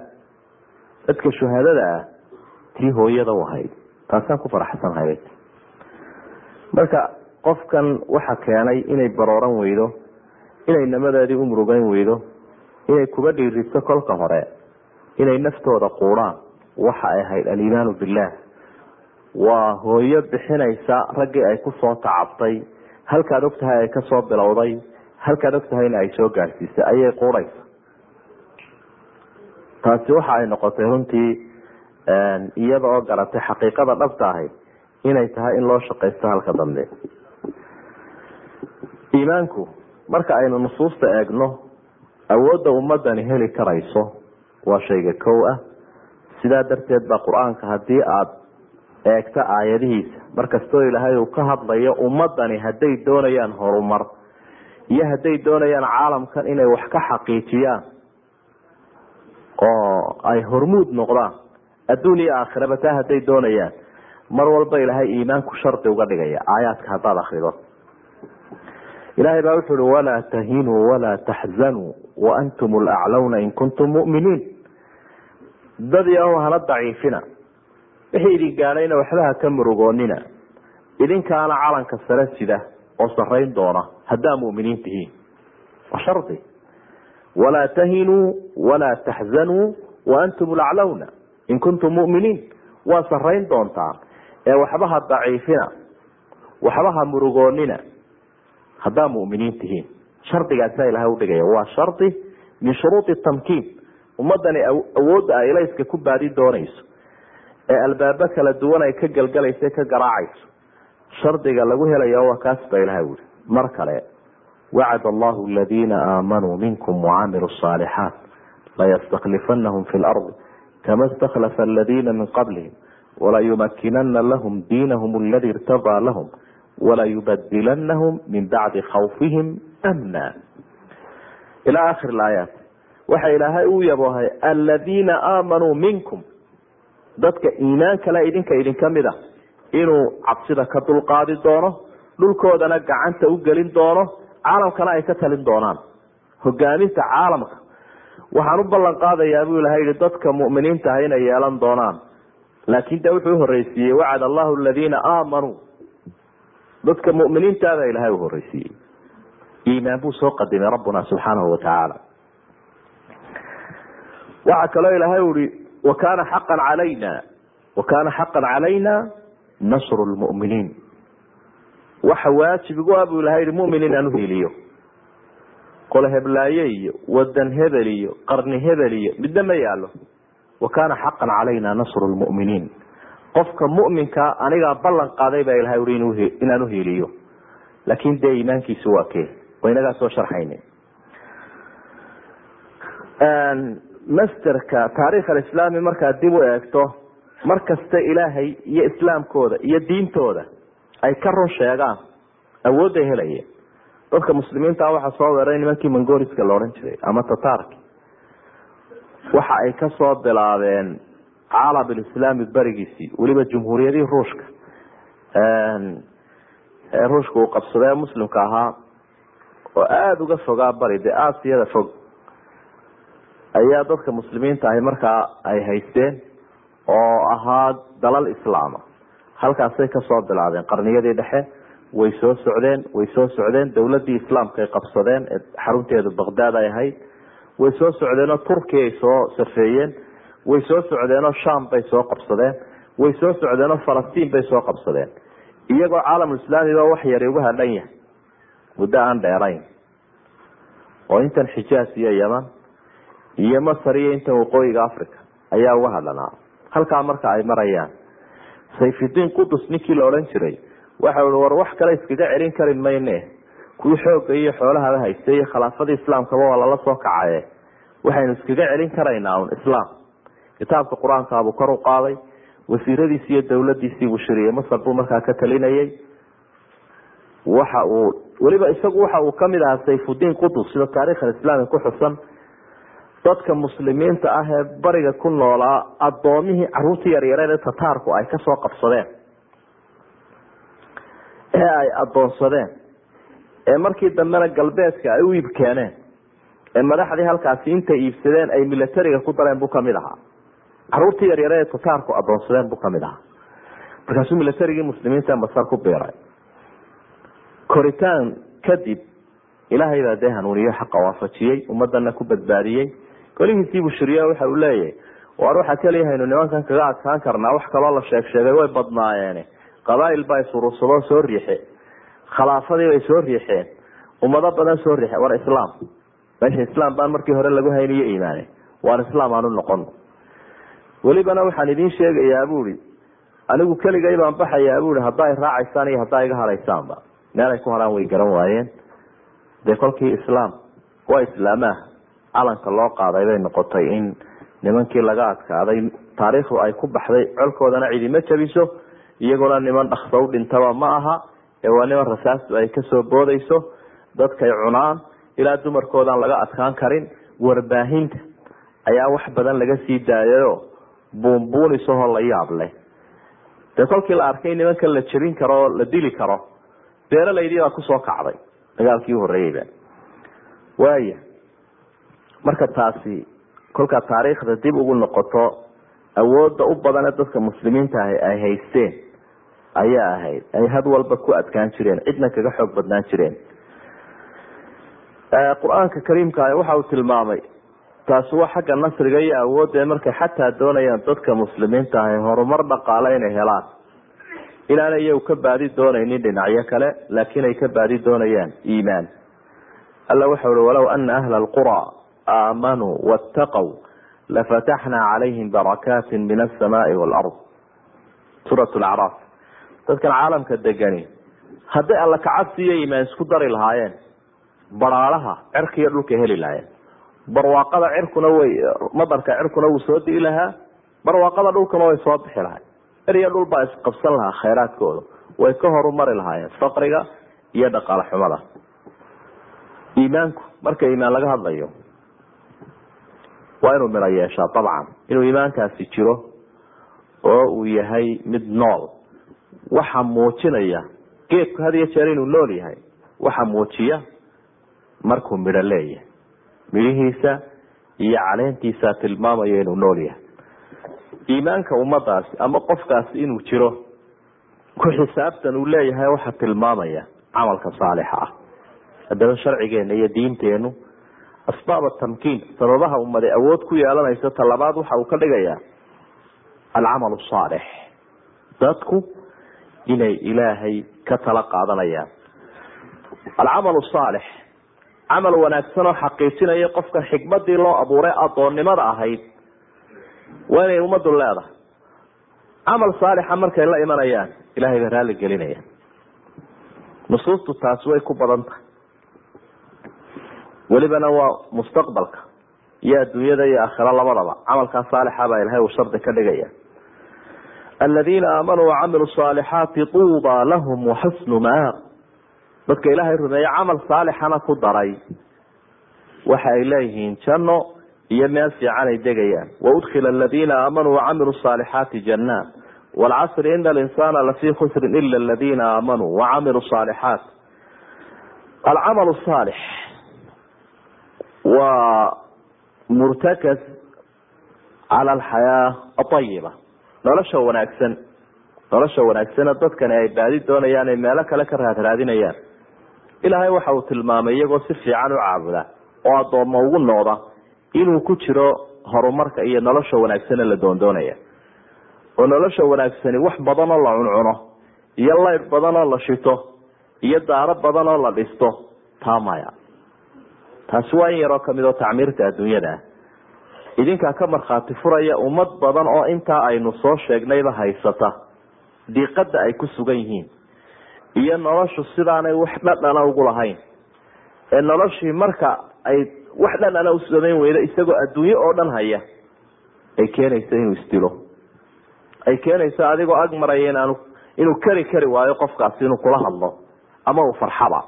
dadka shuhadada ah tii hooyada u ahayd. Taasaan ku faraxsanahay marka qofkan waxa keenay inay barooran weydo inay namadeedii u murugeyn weydo inay kuba dhiiriso kolka hore inay naftooda quudhaan waxa ay ahayd aliimaanu billaah waa hooyo bixinaysa raggii ay ku soo tacabtay. Halkaad og tahay ay ka soo bilowday. Halkaad og tahayna ay soo gaadhsiisay ayay quudhaysa taasi waxa ay noqotay runtii iyada oo garatay xaqiiqada dhabta ahi inay tahay in loo shaqaysto halka dambe. Iimaanku marka aynu nusuusta eegno awoodda ummadani heli karayso waa shayga kow ah. Sidaa darteed baa qur'aanka haddii aada eegto aayadihiisa markastoo ilaahay uu ka hadlayo ummadani hadday doonayaan horumar iyo hadday doonayaan caalamkan inay wax ka xaqiijiyaan oo ay hormuud noqdaan adduun iyo aakhiraba taa hadday doonayaan mar walba ilaahay iimaanku shardi uga dhigaya aayaadka haddaad akrido ilaahay baa wuxu uhi walaa tahinuu walaa taxzanuu waantum laclawna in kuntum mu'miniin dad yahu hana daciifina wixii idin gaadhayna waxba ha ka murugoonina idinkaana calanka sare sida oo sarayn doona haddaa muminiin tihiin waa shardi walaa tahinuu walaa taxzanuu waantum laclawna in kuntum muminiin waa sarayn doontaan ee waxba daciifina waxba murugoonina haddaa muminiin tihiin shardigaasaa ilahay udhigaya waa shardi min shuruudi tamkiin ummadani awoodda ay ilayska ku baadi doonayso ee albaabo kala duwan ay ka gelgalaysa ka garaacayso shardiga lagu helayo waa kaas baa ilahay uri mar kale wacad allahu aladiina aamanuu minkum wacamiluu saalixaat layastaklifanahum fi lardi kama stakhlafa aladiina min qablihim walayumakinana lahum diinahum aladi irtadaa lahum walayubadilanahum min bacdi khawfihim amna ila akhir aayaat waxa ilaahay uu yaboohay aladiina aamanuu minkum dadka iimaan kale idinka idinka mid a inuu cabsida ka dulqaadi doono dhulkoodana gacanta u gelin doono caalamkana ay ka talin doonaan hogaaminta caalamka waxaan u ballan qaadayaa buu ilahay yihi dadka mu'miniinta ah inay yeelan doonaan laakin de wuxuu uhoreysiiyey wacad allahu aladiina aamanuu dadka mu'miniintaabaa ilahay u horeysiiyey iimaan buu soo qadimay rabbuna subxaanahu watacaala waxaa kaloo ilaahay uhi wakana xaqan calayna wakana xaqan calayna nasru lmu'miniin waxa waajib igu ah buu ilahay yihi mumin inaan uheliyo qole heblaaye iyo wadan hebel iyo qarni hebel iyo midna ma yaalo wa xaqan calayna nasru lmu'miniin qofka mu'minka anigaa ballan qaaday baa ilahay ui inaan uhiiliyo laakin dee iimaankiisu waa kee waynagaa soo sharxayna masterka taarikh alislaami markaad dib u eegto mar kasta ilaahay iyo islaamkooda iyo diintooda ay ka run sheegaan awoodday helayeen dadka muslimiinta waxaa soo weeray nimankii mongoliska la odhan jiray ama tatarki waxa ay ka soo bilaabeen caalam alislaami berigiisii weliba jumhuuriyadihii ruushka ruushka uu qabsadee muslimka ahaa oo aada uga fogaa bari dee aasiyada fog. Ayaa dadka muslimiinta ahi markaa ay haysteen oo ahaa dalal islaama. Halkaasay ka soo bilaabeen qarniyadii dhexe way soo socdeen way soo socdeen dowladii islaamka ay qabsadeen ee xarunteedu baqdaad ay ahayd. Way soo socdeenoo turkiya ay soo safeeyeen way soo socdeenoo sham bay soo qabsadeen way soo socdeenoo falastiin bay soo qabsadeen. Iyagoo caalamulislaamiba wax yari uga hadhan yahay muddo aan dheerayn. Oo intan xijaas iyo yeman iyo masar iyo intan waqooyiga africa ayaa uga hadlanaa halkaa marka ay marayaan sayfidiin qudus ninkii la odhan jiray waxa ui war wax kale iskaga celin karin mayne. Kuwii xooga iyo xoolahaba haystay iyo khilaafadii islaamkaba waa lala soo kacaye. Waxaynu iskaga celin karaynaa un islaam. Kitaabka qur'aankaabuu kor u qaaday. Wasiiradiisi iyo dowladiisii buu shiriyey. Masar buu markaa ka talinayay waxa uu weliba isagu waxa uu ka mid ahaa sayfudiin qudus sida taarikh alislaami ku xusan. Dadka muslimiinta ah ee bariga ku noolaa adoomihii caruurtii yaryareed ee tataarku ay ka soo qabsadeen. Ee ay adoonsadeen. Ee markii dambena galbeedka ay u iib keeneen. Ee madaxdii halkaasi intay iibsadeen ay milatariga ku dareen buu ka mid ahaa. Caruurtii yaryareed ee tataarku adoonsadeen buu ka mid ahaa. Markaasuu milatarigii muslimiinta masar ku biiray koritaan kadib ilaahay baa dee hanuuniyo xaqa waafajiyey ummadana ku badbaadiyey. Golihiisiibuu shiriye waxa uu leeyahay waar waxa keliya nimankan kaga adkaan karnaa wax kaloo la sheeg sheegay way badnaayeene qabaail baa isurursado soo riixe khilaafadii bay soo riixeen ummado badan soo riixeen. War islaam meesha islaam baan markii hore lagu hayniyo iimaane waan islaam aanu noqono welibana waxaan idiin sheegayaa buui anigu keligay baan baxayaa buui haddaa i raacaysaan iyo haddaa iga hadhaysaanba meel ay ku haraan way garan waayeen. Dee kolkii islaam waa islaamaah calanka loo qaaday bay noqotay in nimankii laga adkaaday taariikhdu ay ku baxday colkoodana cidima jabiso iyaguna niman dhaksa u dhintaba ma aha ee waa niman rasaastu ay ka soo boodayso dadkay cunaan ilaa dumarkoodaan laga adkaan karin warbaahinta ayaa wax badan laga sii daayayo buunbuunisahoo la yaab leh. Dee kolkii la arkay nimanka la jebin karo oo la dili karo beeralaydii baa ku soo kacday dagaalkii uhoreeyeyba waaya marka taasi kolkaa taariikhda dib ugu noqoto awoodda u badane dadka muslimiinta ahi ay haysteen ayaa ahayd. Ay had walba ku adkaan jireen cidna kaga xoog badnaan jireen. Qur'aanka kariimka waxa uu tilmaamay taasi waa xagga nasriga iyo awoodda markay xataa doonayaan dadka muslimiinta ahi horumar dhaqaale inay helaan inaana iyagu ka baadi doonaynin dhinacyo kale laakiin ay ka baadi doonayaan iimaan. Alla waxa ui walow ana ahla alqura aamanuu waataqow lafataxnaa calayhim barakaati min alsamaai waalard suurat lacraaf dadkan caalamka degani hadday alla kacabsi iyo iimaan isku dari lahaayeen baraalaha cirka iyo dhulka heli lahaayeen. Barwaaqada cirkuna way madarka cirkuna wuu soo dii lahaa barwaaqada dhulkuna way soo bixi lahay eriyo dhul baa isqabsan lahaa khayraadkooda way ka horumari lahaayeen faqriga iyo dhaqaale xumada. Iimaanku marka iimaan laga hadlayo waa inuu midho yeeshaa dabcan. Inuu iimaankaasi jiro oo uu yahay mid nool. Waxa muujinaya geedku had iyo jeer inuu nool yahay waxa muujiya markuu midho leeyahay. Midhihiisa iyo caleentiisa tilmaamaya inuu nool yahay iimaanka ummadaasi ama qofkaasi inuu jiro ku xisaabtan uu leeyahay waxa tilmaamaya camalka saalixa ah. Haddaba sharcigeena iyo diinteenu asbaab tamkiin sababaha ummada awood ku yeelanaysa talabaad waxa uu ka dhigayaa alcamal saalix. Dadku inay ilaahay ka tala qaadanayaan. Alcamal saalix camal wanaagsan oo xaqiijinaya qofka xikmadii loo abuuray adoonnimada ahayd waa inay ummaddu leedahay. Camal saalixa markay la imanayaan ilahay bay raalli gelinayaan nusuustu taasi way ku badan tahay welibana waa mustaqbalka iyo adduunyada iyo aakhiro labadaba. Camalkaa saalixa baa ilahay uu shardi ka dhigaya. Aladiina aamanuu wacamiluu saalixaati tuuba lahum waxusnu maab dadka ilaahay rumeeye camal saalixana ku daray. Waxa ay leeyihiin janno iyo meel fiican ay degayaan. Waudkila aladiina aamanuu wacamiluu saalixaati jannaat. Wlcasri ina alinsana lafii khusrin ila aladiina aamanuu wacamiluu saalixaat alcamal saalix waa murtakas cala alxayaa aayiba nolosha wanaagsan nolosha wanaagsana dadkani ay baadi doonayaan ay meelo kale ka raadraadinayaan ilaahay waxa uu tilmaamay iyagoo si fiican u caabuda oo addoommo ugu noqda inuu ku jiro horumarka iyo nolosha wanaagsane la doondoonaya. Oo nolosha wanaagsani wax badan oo la cuncuno iyo layr badan oo la shito iyo daaro badan oo la dhisto taa maya taasi waa in yaroo ka mid oo tacmiirta adduunyada ah. Idinkaa ka markhaati furaya ummad badan oo intaa aynu soo sheegnayba haysata. Diiqada ay ku sugan yihiin iyo noloshu sidaanay wax dhadhana ugu lahayn. Ee noloshii marka ay wax dhadhana u samayn weydo isagoo adduunye oo dhan haya. Ay keenayso inuu isdilo ay keenayso adigoo ag maraya inaanu inuu kari kari waayo qofkaasi inuu kula hadlo ama uu farxaba.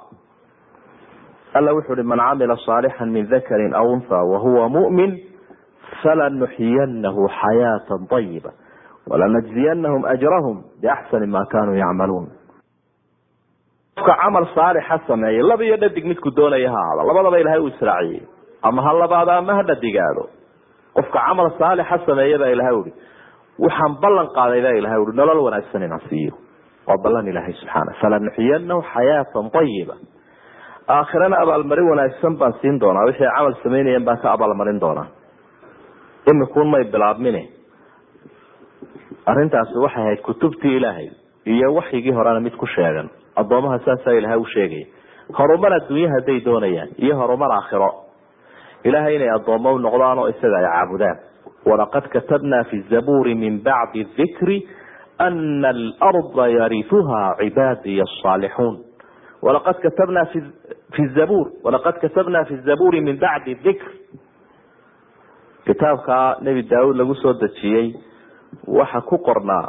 Alla wuxu uhi man camila saalixan min dakarin aw unha wahuwa mumin falanuxiyanahu xayaata ayiba walanajziyanahum ajrahum biaxsani ma kanuu yacmaluun. Qofka camal saalixa sameeya laba iyo dhadig midku doonaya ha aado labadaba ilahay uu israaciyey ama ha labaado ama ha dhadigaado qofka camal saalixa sameeya baa ilahay uhi waxaan ballan qaaday baa ilahay ui nolol wanaagsan inaan siiyo. Waa ballan ilaahay subxaana falanuxiyanahu xayaatan ayiba aakhirana abaalmarin wanaagsan baan siin doonaa. Wixii camal sameynayeen baan ka abaalmarin doonaa. Imikuun may bilaabmine. Arrintaasi waxay ahayd kutubtii ilaahay iyo waxyigii horena mid ku sheegan. Addoomaha saasaa ilahay u sheegaya horumar adduunye hadday doonayaan iyo horumar aakhiro ilahay inay addoommo u noqdaan oo isaga ay caabudaan. Walaqad katabna fi zabuuri min bacdi dikri ana alarda yariuha cibaadiy asaalixuun walaqad katabna fi zabuur walaqad katabna fi zabuuri min bacdi dikr kitaabkaa nebi daawuud lagu soo dejiyey waxa ku qornaa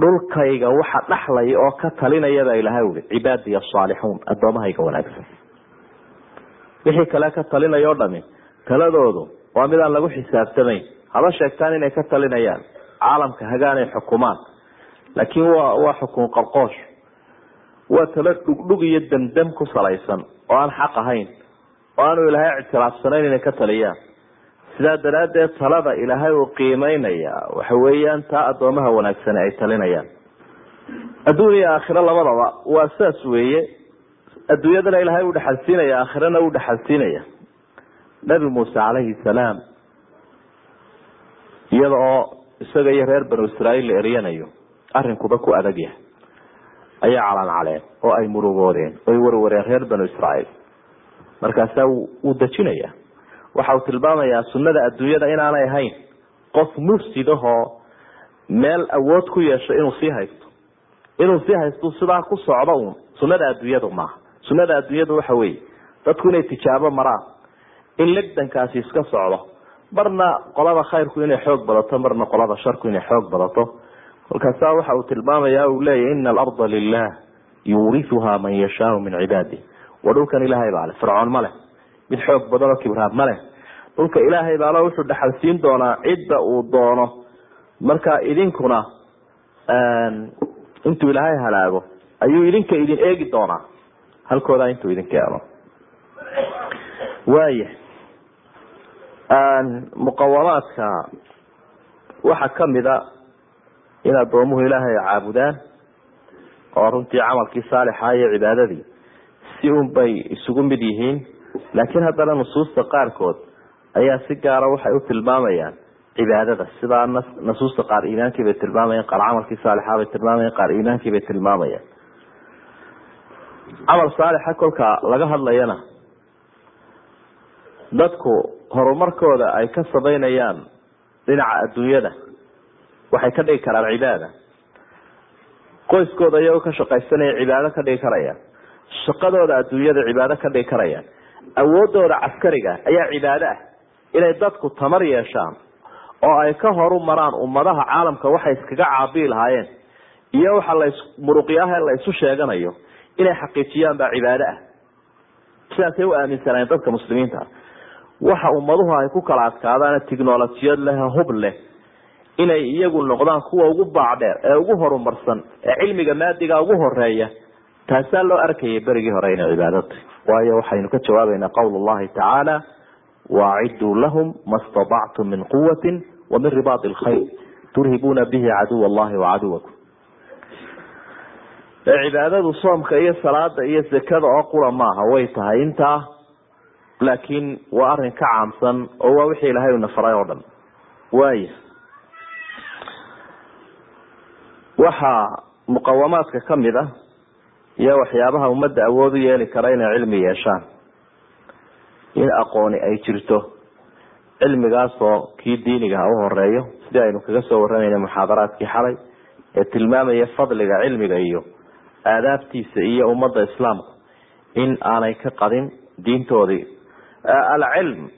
dhulkayga waxa dhaxlaya oo ka talinayabaa ilahay ui cibaadiy asaalixuun adoomahayga wanaagsan. Wixii kale ka talinaya o dhami taladoodu waa midaan lagu xisaabtamayn haba sheegtaan inay ka talinayaan. Caalamka hagaanay xukumaan. Laakiin wa waa xukun qarqoosh. Waa talo dhugdhug iyo demdem ku salaysan oo aan xaq ahayn oo aanu ilaahay ictiraafsanayn inay ka taliyaan. Sidaa daraaddeed talada ilaahay uu qiimeynaya waxa weeyaan taa addoomaha wanaagsane ay talinayaan. Adduun iyo aakhiro labadaba waa saas weeye. Adduunyadana ilaahay u dhexalsiinaya aakhirana u dhexalsiinaya nabi muuse calayhi salaam iyada oo isaga iyo reer banu israail la eryanayo arrinkuba ku adag yahay. Ayay calancaleen oo ay murugoodeen oy warwareen reer banu israail markaasaa wuu dejinaya waxa uu tilmaamayaa sunada adduunyada inaanay ahayn. Qof mufsidahoo meel awood ku yeesho inuu sii haysto. Inuu sii haysto sidaa ku socdo un sunada adduunyadu maaha. Sunada adduunyadu waxa weeye dadku inay tijaabo maraan in legdankaasi iska socdo. Marna qolada khayrku inay xoog badato marna qolada sharku inay xoog badato. Kolkaasa waxa uu tilmaamaya uu leeyahy ina alarda lilah yuuriuha man yashaau min cibaadi. Waa dhulkan ilaahay baa le fircoon ma leh. Mid xoog badan oo kibraad ma leh. Dhulka ilaahay baalo wuxuu dhexalsiin doonaa cidda uu doono. Marka idinkuna intuu ilaahay halaago ayuu idinka idin eegi doonaa. Halkoodaa intuu idin keeno waaya muqawamaadka waxaa kamida in addoomuhu ilaahay caabudaan oo runtii camalkii saalixa iyo cibaadadii si un bay isugu mid yihiin. Laakiin haddana nusuusta qaarkood ayaa si gaara waxay u tilmaamayaan cibaadada. Sidaa nusuusta qaar iimaankii bay tilmaamayaan qaar camalkii saalixa bay tilmaamayaan qaar iimaankii bay tilmaamayaan. Camal saalixa kolka laga hadlayana dadku horumarkooda ay ka samaynayaan dhinaca adduunyada. Waxay ka dhigi karaan cibaada. Qoyskooda iyagoo ka shaqaysanaya cibaado ka dhigi karayaan. Shaqadooda adduunyada cibaado ka dhigi karayaan. Awoodooda caskariga ayaa cibaado ah. Inay dadku tamar yeeshaan oo ay ka horu maraan ummadaha caalamka waxay iskaga caabii lahaayeen. Iyo waxa la muruqyaha la isu sheeganayo inay xaqiijiyaan baa cibaado ah. Sidaasay u aaminsanaayeen dadka muslimiinta waxa ummaduhu ay ku kala adkaadaan technolojiyad leh hub leh inay iyagu noqdaan kuwa ugu baacdheer ee ugu horumarsan ee cilmiga maadiga ugu horreeya taasaa loo arkayay berigii hore inay cibaado waayo waxaynu ka jawaabeynaa qowl llahi tacaala waaciduu lahum ma staطactum min quwati wa min ribaad اlkhayr turhibuuna bihi caduw allahi wacaduwakum cibaadadu soomka iyo salaada iyo zakada oo qura maaha way tahay intaa laakiin waa arrin ka caamsan oo waa wixii ilahay una faray oo dhan. Waaya waxaa muqawamaadka ka mid a iyo waxyaabaha ummadda awood u yeeli kara inay cilmi yeeshaan in aqooni ay jirto cilmigaasoo kii diinigaha u horeeyo sidii aynu kaga soo waramayna muxaadaraadkii xalay ee tilmaamaya fadliga cilmiga iyo aadaabtiisa iyo ummadda islaamku in aanay ka qadin diintoodii alcilm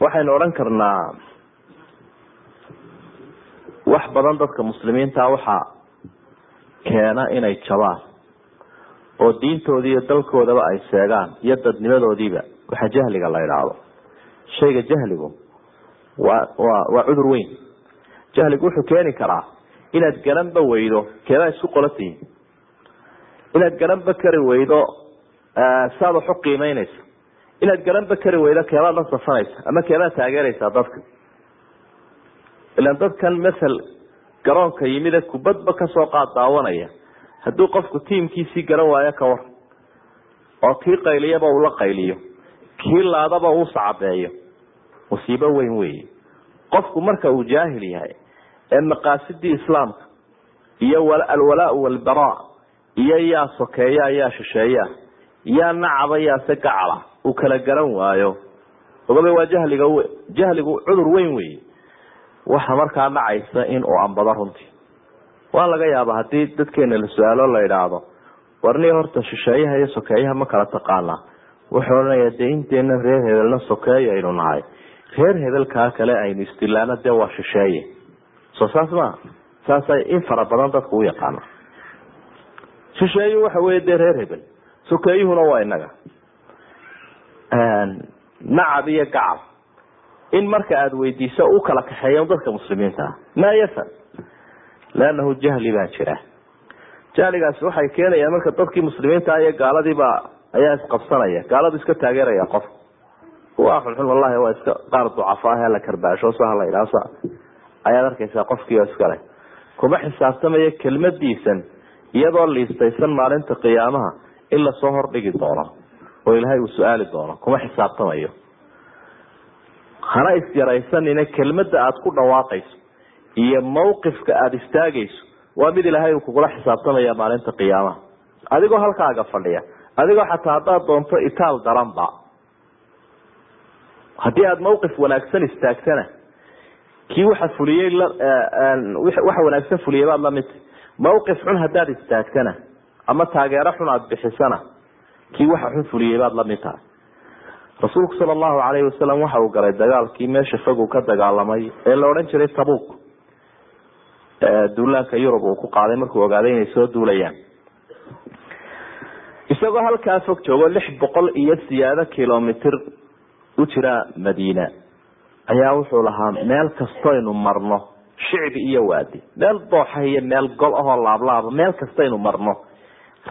waxaynu odhan karnaa wax badan dadka muslimiinta waxaa keena inay jabaan oo diintoodii iyo dalkoodaba ay seegaan iyo dadnimadoodiiba. Waxa jahliga la idhaahdo shayga jahligu waa wa waa cudur weyn. Jahligu wuxuu keeni karaa inaad garanba weydo keebaa isku qolatihin inaad garanba kari weydo saad wax u qiimeynaysa inaad garanba kari weydo keebaad la safanaysa ama keebaad taageeraysaa dadka. Ilan dadkan masel garoonka yimide kubadba ka soo qaad daawanaya hadduu qofku tiimkiisii garan waayo ka war oo kii qayliyaba uu la qayliyo kii laadaba uu sacabeeyo musiibo weyn weeye. Qofku marka uu jaahil yahay ee maqaasidii islaamka iyo alwalaau walbaraa iyo yaa sokeeya yaa shisheeya yaa nacaba yaase gacala uu kala garan waayo. Ogabe waa jahliga jahligu cudur weyn weeye waxa markaa dhacaysa in uu ambado runtii waa laga yaaba haddii dadkeena la su'aalo la idhaahdo warni horta shisheeyaha iyo sokeeyaha ma kala taqaanaa. Wuxuu odhanaya dee inteena reer hebelna sokeeyo aynu nahay. Reer hebelkaa kale aynu istilaana dee waa shisheeye. Soo saas maa saasay in fara badan dadku u yaqaana shisheeyu waxa wey dee reer hebel. Sokeeyuhuna waa inaga nacab iyo gacal in marka aada weydiiso u kala kaxeeya dadka muslimiinta. Ah maa yafal leannahu jahli baa jira. Jahligaasi waxay keenayaan marka dadkii muslimiinta iyo gaaladiiba ayaa isqabsanaya. Gaaladu iska taageeraya qof. Waa xunxun wallahi waa iska qaar ducafa ah la karbaasho sa la idhaah sa ayaad arkaysaa qofkii oo iskale kuma xisaabtamayo kelmadiisan iyadoo liistaysan maalinta qiyaamaha in la soo hordhigi doono oo ilaahay uu su'aali doono kuma xisaabtamayo. Hana isyaraysanina kelmada aada ku dhawaaqayso iyo mawqifka aada istaagayso waa mid ilaahay uu kugula xisaabtamaya maalinta qiyaamaha adigoo halkaaga fadhiya adigoo xataa haddaad doonto itaal daranba haddii aada mawqif wanaagsan istaagtana kii waxa fuliyey waxa wanaagsan fuliyay baad la mid mawqif xun haddaad istaagtana ama taageero xun aada bixisana kii waxa xun fuliyey baad la mid tahay. Rasuulku sala allahu calayhi wasalam waxa uu galay dagaalkii meesha fog uu ka dagaalamay ee la odhan jiray tabuk duulaanka yurub uu ku qaaday markuu ogaaday inay soo duulayaan. Isagoo halkaa fog joogo lix boqol iyo siyaado kilomitr u jira madiina. Ayaa wuxuu lahaa meel kastoynu marno shicbi iyo waadi. Meel dooxa iyo meel gol ahoo laablaaba meel kastaynu marno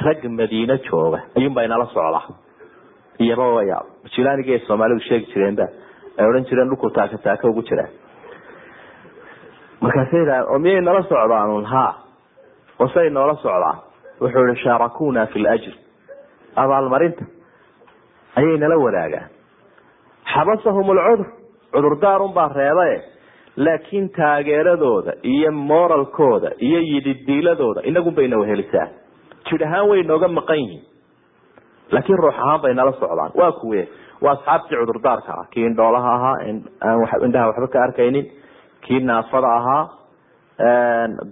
rag madiine jooga ayuunbaa inala socdaa iyaba ay soomaalidu sheegi jireenba ay odhan jireen dhulku taaka taaka ugu jiraa markaasa miyay nala socdaan ha. Wasay noola socdaan wuxuu ihi shaarakuna fi ljr abaalmarinta ayay nala wadaagaan xabasahum alcudur cudurdaarun baa reebae laakiin taageeradooda iyo moralkooda iyo yididiiladooda inagun bay jid ahaan way nooga maqan yihiin. Laakiin ruux ahaan bay nala socdaan. Waa kuwe waa asxaabtii cudurdaarka ah. Kii indhoolaha ahaa aan indhaha waxba ka arkaynin. Kii naafada ahaa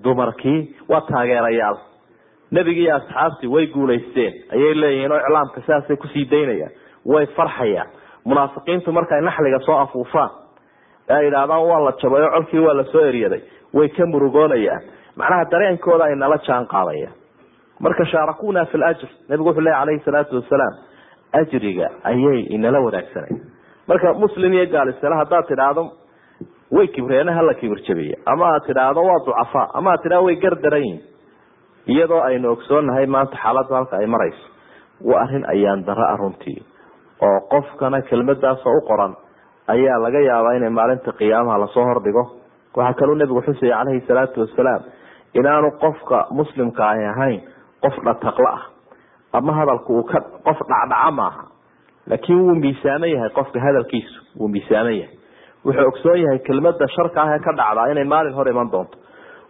dumarkii waa taageerayaal. Nebigi asxaabtii way guulaysteen. Ayay leeyihiin oo iclaamka sidaasay ku sii daynayaan. Way farxayaan. Munaafiqiintu markay naxliga soo afuufaan ay idhaahdaan waa la jabay oo colkii waa la soo eryaday. Way ka murugoonayaan. Macnaha dareenkooda ay nala jaan qaadayaan marka shaarakuna fi ljr nabigu wuxuu ley alayhi salaatu wasalaam ajriga ayay inala wadaagsanay. Marka muslim iyo gaalisale haddaad tidhaahdo way kibreena hala kibir jabiya ama aad tidhaahdo waa ducafaa ama aad tidhahdo way gardaran yihiin iyadoo aynu ogsoonahay maanta xaaladda halka ay marayso waa arrin ayaan dara a runtii. Oo qofkana kelmadaasoo u qoran ayaa laga yaabaa inay maalinta qiyaamaha la soo hordhigo. Waxaa kaluu nabigu xusaya caleyhi salaatu wasalaam inaanu qofka muslimka ahi ahayn qof dhataqlo ah ama hadalku uu ka qof dhacdhaca maaha. Laakiin wuu miisaaman yahay qofka hadalkiisu wuu miisaaman yahay. Wuxuu ogsoon yahay kelmada sharka ah ee ka dhacdaa inay maalin hor iman doonto.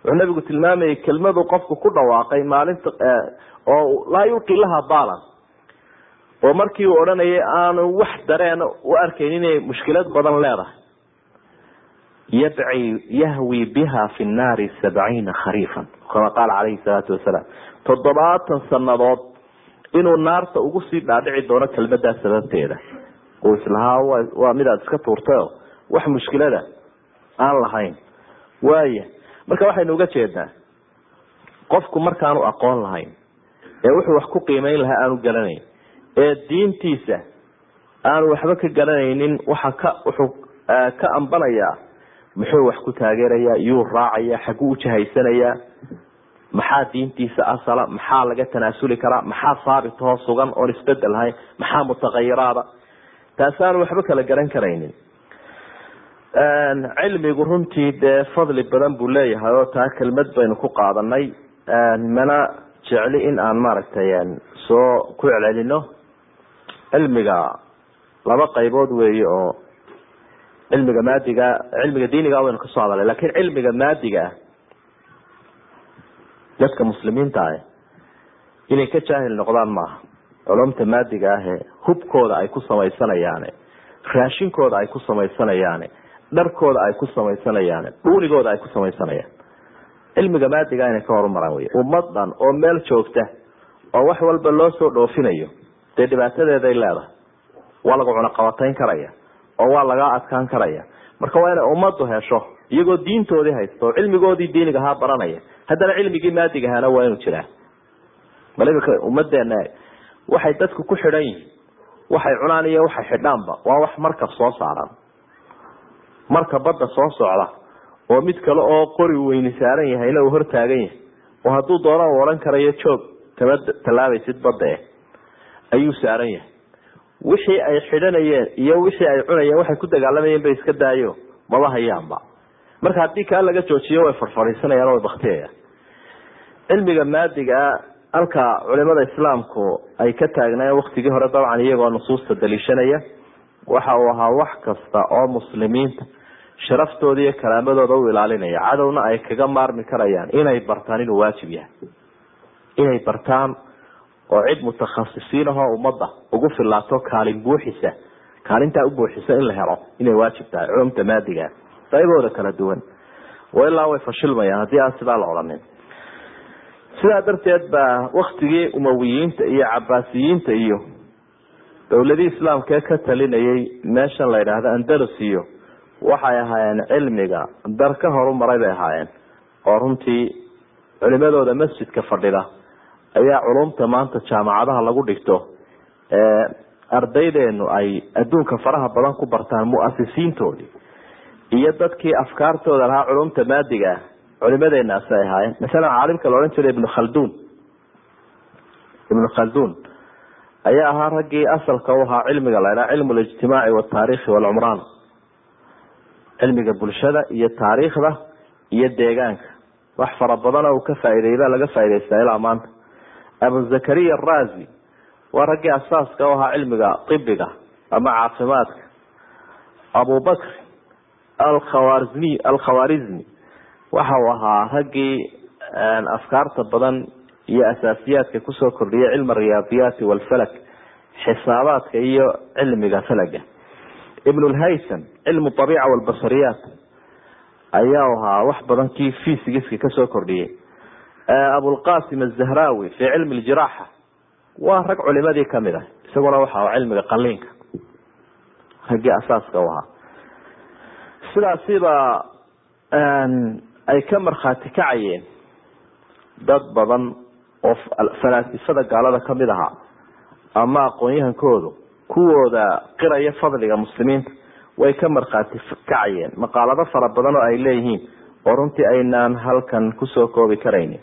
Wuxuu nabigu tilmaamayay kelmadu qofku ku dhawaaqay maalinta oo laa yulqi laha baalan. Oo markii uu odhanayay aanu wax dareen u arkayn inay mushkilad badan leedahay yahwi biha fi nnaari sabciina khariifan kama qaala calayhi salaatu wasalaam toddobaatan sanadood inuu naarta ugu sii dhaadhici doono kelmadaa sababteeda uu islahaa waa mid aad iska tuurtayo wax mushkilada aan lahayn waaya marka waxaynu uga jeednaa qofku markaanu aqoon lahayn ee wuxuu wax ku qiimeyn lahaa aanu garanayn ee diintiisa aanu waxba ka garanaynin waxa ka wuxuu ka ambanayaa muxuu wax ku taageerayaa yuu raacaya xaguu ujahaysanayaa maxaa diintiisa asala maxaa laga tanaasuli karaa maxaa saabitahoo sugan oon isbeddel lahayn maxaa mutaqayiraada? Taasaanu waxba kala garan karaynin. Cilmigu runtii dee fadli badan buu leeyahay oo taa kelmad baynu ku qaadanay mana jecli in aan maaragtay soo ku celcelino. Cilmiga laba qaybood weeye oo cilmiga maadiga cilmiga diiniga waynu ka soo hadalay laakiin cilmiga maadiga ah dadka muslimiinta ah inay ka jaahil noqdaan maaha. Culumta maadiga ahe hubkooda ay ku samaysanayaane raashinkooda ay ku samaysanayaane dharkooda ay ku samaysanayaane dhuunigooda ay ku samaysanayaan. Cilmiga maadiga inay ka horumaraan wey ummad dhan oo meel joogta oo wax walba loo soo dhoofinayo dee dhibaatadeeday leedahay waa lagu cunaqabatayn karaya oo waa lagaa adkaan karaya. Marka waa inay ummaddu hesho iyagoo diintoodii haysta oo cilmigoodii diiniga ahaa baranaya haddana cilmigii maadiga ahaana waa inuu jiraa. Bal imika ummadeena waxay dadku ku xidhan yihiin. Waxay cunaan iyo waxay xidhaanba. Waa wax markab soo saaran. Marka badda soo socda oo mid kale oo qori weyni saaran yahayna uu hortaagan yahay oo hadduu doona u odhan karayo joog kama tallaabaysid badda eh ayuu saaran yahay wixii ay xidhanayeen iyo wixii ay cunayeen waxay ku dagaalamayeen bay iska daayo maba hayaanba. Marka haddii kaa laga joojiyo way farfadhiisanayaan o way baktiyayaan cilmiga maadigaa halka culimada islaamku ay ka taagnaayeen waktigii hore dabcan iyagoo nusuusta daliishanaya waxa uu ahaa wax kasta oo muslimiinta sharaftooda iyo karaamadooda u ilaalinaya. Cadowna ay kaga maarmi karayaan inay bartaan inuu waajib yahay. Inay bartaan oo cid mutakhasisiin ahoo ummadda ugu filaato kaalin buuxisa kaalintaa u buuxisa in la helo inay waajib tahay culumta maadiga qaybooda kala duwan. Ilaa way fashilmayaan haddii aan sidaa la odhanin sidaa darteed baa waktigii umawiyiinta iyo cabaasiyiinta iyo dowladii islaamka ee ka talinayay meeshan la yidhaahdo andalus iyo waxay ahaayeen cilmiga dar ka horumaray bay ahaayeen oo runtii culimadooda masjidka fadhida ayaa culumta maanta jaamacadaha lagu dhigto ardaydeenu ay adduunka faraha badan ku bartaan muasisiintoodii iyo dadkii afkaartooda lahaa culumta maadiga ah culimadeenaasi ay ahaayeen. Masalan caalimka la odhan jiray ibnu khaldun ibnu khaldun ayaa ahaa raggii asalka u ahaa cilmiga la ydhaha cilmu lijtimaaci wataarikhi walcumraan cilmiga bulshada iyo taariikhda iyo deegaanka. Wax fara badana uu ka baa laga faa'idaystaa ilaa maanta abu zakariya arazi waa raggii asaaska u ahaa cilmiga ibiga ama caafimaadka. Abubakr alkhawarizmi alkhawarizmi waxa uu ahaa raggii afkaarta badan iyo asaasiyaadka ku soo kordhiyay cilmi ariyaadiyaati walfalak xisaabaadka iyo cilmiga falaga. Ibn lhaysam cilmu abiica walbashariyaat ayaa ahaa wax badan kii fisigiska ka soo kordhiyey abulqasim azahrawi fi cilmi ljiraaxa waa rag culimadii ka mid ah. Isaguna waxa cilmiga qaliinka raggii asaaska u ahaa. Sidaasiba ay ka markhaati kacayeen dad badan oo falaasifada gaalada ka mid ahaa. Ama aqoon-yahankoodu kuwooda qiraya fadliga muslimiinta way ka markhaati kacayeen maqaalado fara badan oo ay leeyihiin oo runtii aynaan halkan ku soo koobi karaynin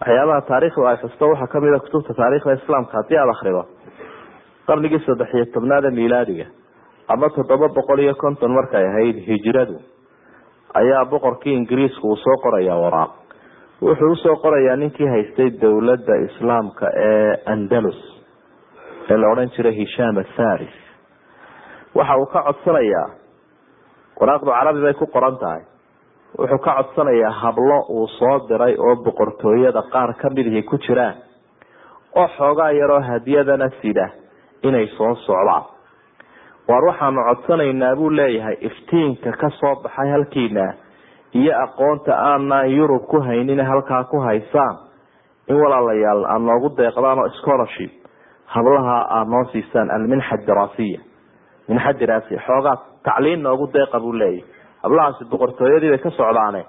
waxyaabaha taarikhda ay xusto waxaa ka mid a kutubta taarikhda islaamka haddii aada akrido qarnigii saddex iyo tobnaada milaadiga ama toddoba boqol iyo konton markay ahayd hijradu ayaa boqorkii ingiriiska uu soo qoraya waraaq wuxuu u soo qorayaa ninkii haystay dowladda islaamka ee andalus ee la odhan jiray hisham atharis waxa uu ka codsanayaa waraaqdu carabi bay ku qoran tahay wuxuu ka codsanayaa hablo uu soo diray oo boqortooyada qaar kamidihii ku jiraan. Oo xoogaa yaroo hadiyadana sida inay soo socdaan waar waxaanu codsanaynaa buu leeyahay iftiinka ka soo baxay halkiina iyo aqoonta aanaan yurub ku haynin halkaa ku haysaan. In walaalayaal aad noogu deeqdaan oo scholarship hablaha aad noo siisaan alminxa dirasiya minxa dirasiya xoogaa tacliin noogu deeqa buu leeyahay hablahaasi boqortooyadii bay ka socdaane.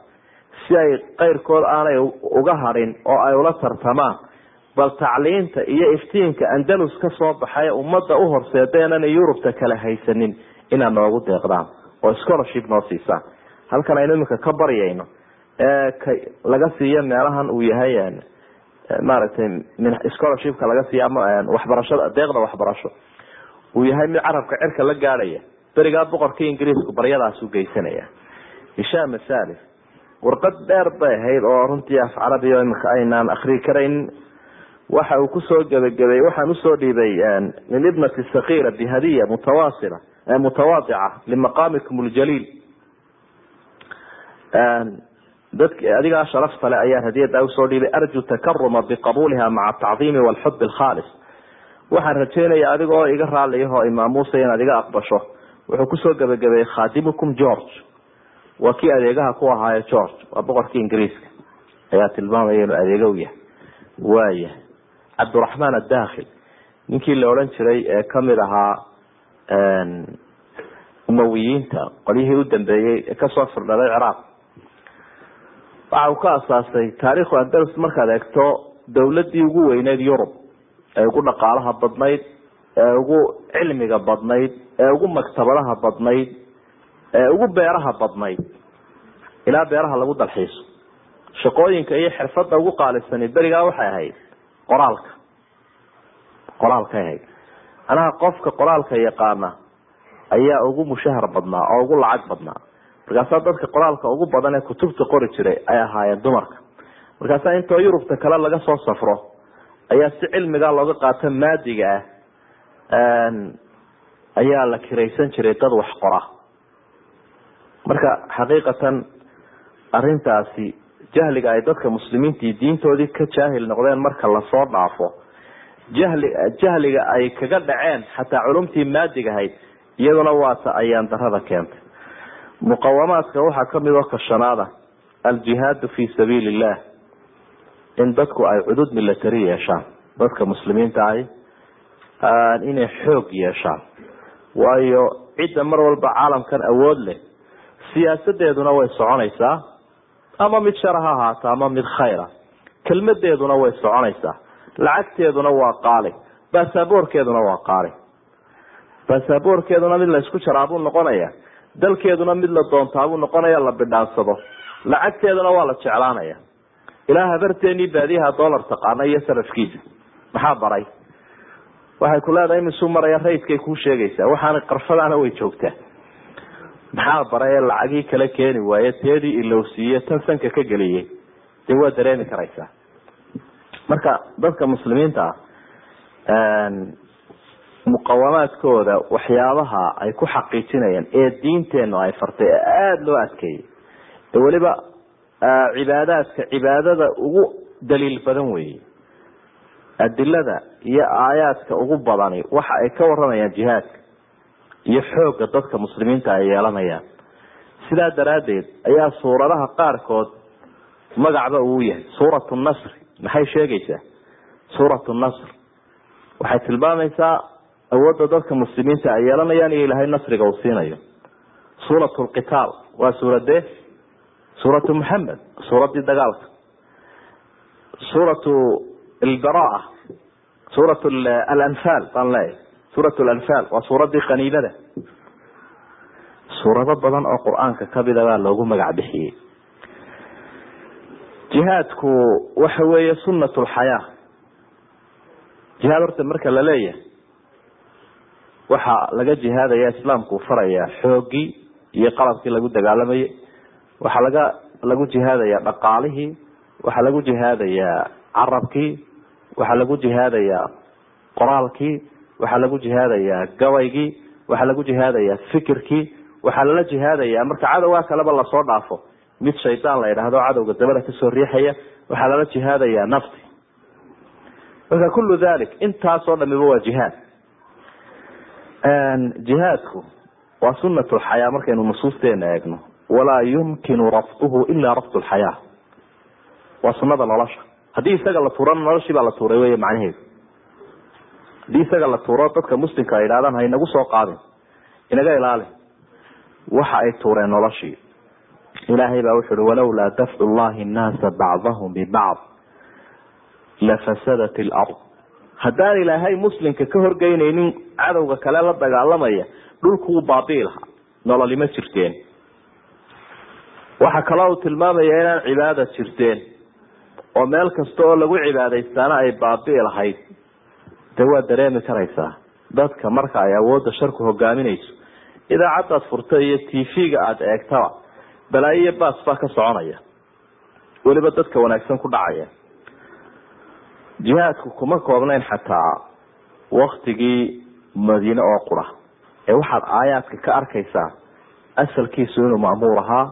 Si ay keyrkood aanay uga hadhin oo ay ula tartamaan bal tacliinta iyo iftiinka andalus ka soo baxay ummadda u horseeda inanay yurubta kale haysanin inaad noogu deeqdaan oo scholarship noo siisaan. Halkan aynu iminka ka baryayno ee laga siiyo meelahan uu yahay maaragtay scholarshipka laga siiyo ama waxbarashada deeqda waxbarasho. Uu yahay mid carabka cirka la gaadhaya berigaa boqorkii ingiriisku baryadaas u geysanaya hisham asalis warqad dheer bay ahayd oo runtii af carabiya imika aynaan akrii karaynin waxa uu ku soo gebagabay waxaan u soo dhiibay lilibnati sakira bihadiya mutawasila mutawaadica limaqamikum ljaliil dadk adigaa sharafta le ayaan hadiyada u soo dhiibay arju takaruma biqabuliha maca tacdiimi walxub alkhaalis. Waxaan rajeynaya adiga oo iga raaliyaho imaamuusa inaad iga aqbasho wuxuu ku soo gebagabeeyey khadimukum george. Waa kii adeegaha ku ahaaye george waa boqorkii ingiriiska. Ayaa tilmaamaya inuu adeega u yahay. Waaya cabdiraxmaan addakhil ninkii la odhan jiray ee ka mid ahaa umawiyiinta qolyihii u dambeeyey ee ka soo firdhalay ciraaq. Waxa uu ka asaasay taariikhu andalus markaad eegto dowladii ugu weyneyd yurub ee ugu dhaqaalaha badnayd ee ugu cilmiga badnayd ee ugu maktabadaha badnayd ee ugu beeraha badnayd. Ilaa beeraha lagu dalxiiso. Shaqooyinka iyo xirfada ugu qaalisani berigaa waxay ahayd qoraalka. Qoraalkay ahayd. Anaha qofka qoraalka yaqaana ayaa ugu mushahar badnaa oo ugu lacag badnaa. Markaasaa dadka qoraalka ugu badan ee kutubta qori jiray ay ahaayeen dumarka. Markaasaa intoo yurubta kale laga soo safro ayaa si cilmigaa looga qaato maadiga ah ayaa la kiraysan jiray dad wax qora. Marka xaqiiqatan arintaasi jahliga ay dadka muslimiintii diintoodii ka jaahil noqdeen marka la soo dhaafo jahli jahliga ay kaga dhaceen xataa culumtii maadigahayd iyaduna waata ayaan darada keentay. Muqawamaadka waxaa ka mid oo kashanaada aljihaadu fi sabiil illah in dadku ay cudud milatary yeeshaan dadka muslimiinta ahi inay xoog yeeshaan. Waayo cidda mar walba caalamkan awood leh siyaasadeeduna way soconaysaa. Ama mid shara ha ahaato ama mid khayra. Kelmadeeduna way soconaysaa. Lacagteeduna waa qaali. Basaboorkeeduna waa qaali. Basaboorkeeduna mid laysku jaraabuu noqonaya. Dalkeeduna mid la doontaabuu noqonaya la bidhaansado. Lacagteeduna waa la jeclaanaya. Ilaa habarteenii baadiyaha dollar taqaana iyo sarafkiisa maxaa baray waxay ku leedahay imisuu maraya raydkay kuu sheegaysaa? Waxaana qarfadaana way joogtaa. Maxaa baray ee lacagii kala keeni waaye teedii ilowsiiye tan sanka ka geliyey. Dee waa dareemi karaysaa? Marka dadka muslimiinta ah muqawamaadkooda waxyaabaha ay ku xaqiijinayaan ee diinteenu ay fartay ee aada loo adkeeyey. Ee weliba cibaadaadka cibaadada ugu daliil badan weeye adilada iyo aayaadka ugu badani waxa ay ka waramayaan jihaadka iyo xoogga dadka muslimiinta ay yeelanayaan. Sidaa daraaddeed ayaa suuradaha qaarkood magacba uu yahay. Suuratu nasri maxay sheegaysaa? Suuratu nasr. Waxay tilmaamaysaa awoodda dadka muslimiinta ay yeelanayaan iyo ilaahay nasriga uu siinayo. Suurat lqitaal waa suuradee suuratu muxamed suuraddii dagaalka. Suuratu lbaraa suurat alanfaal baan leeyahay suurat alanfaal waa suuraddii qaniimada suurado badan oo qur'aanka kamida baa loogu magac bixiyey jihaadku waxa weeye sunat lxayaa jihaad horta marka la leeyahay waxaa laga jihaadaya islaamku uu farayaa xoogii iyo qalabkii lagu dagaalamayay waxaa laga lagu jihaadayaa dhaqaalihii waxaa lagu jihaadayaa carabkii waxaa lagu jihaadayaa qoraalkii waxaa lagu jihaadayaa gabaygii waxaa lagu jihaadayaa fikirkii waxaa lala jihaadayaa marka cadowgaa kaleba la soo dhaafo. Mid shaydaan la idhaahdo cadowga dabada ka soo riixaya waxaa lala jihaadayaa nafti. Marka kullu dalik intaasoo dhamiba waa jihaad. Jihaadku waa sunat lxayaa markaynu nusuusteena eegno. Walaa yumkinu rafduhu ila rafdu lxayaa waa sunada nolosha haddii isaga la tuurana noloshii baa la tuuray wey macnaheedu. Haddii isaga la tuuro dadka muslimka ay idhahdaan ha inagu soo qaadin. Inaga ilaali. Waxa ay tuureen noloshii. Ilaahay baa wuxu uhi walowlaa dafcu llahi nnaasa bacdahum bibacd lafasadat lard haddaan ilaahay muslimka ka horgeynaynin cadowga kale la dagaalamaya dhulkuu baabii lahaa. Nololima jirteen. Waxaa kaloo uu tilmaamaya inaan cibaada jirteen oo meel kasta oo lagu cibaadaystaana ay baabii lahayd. De waa dareemi karaysaa? Dadka marka ay awoodda sharku hogaaminayso idaacadaad furta iyo t v-ga aada eegtaba balaayo iyo baas baa ka soconaya. Weliba dadka wanaagsan ku dhacaya. Jihaadku kuma koobnayn xataa waktigii madiine oo qura ee waxaad aayaadka ka arkaysaa asalkiisu inuu ma'muur ahaa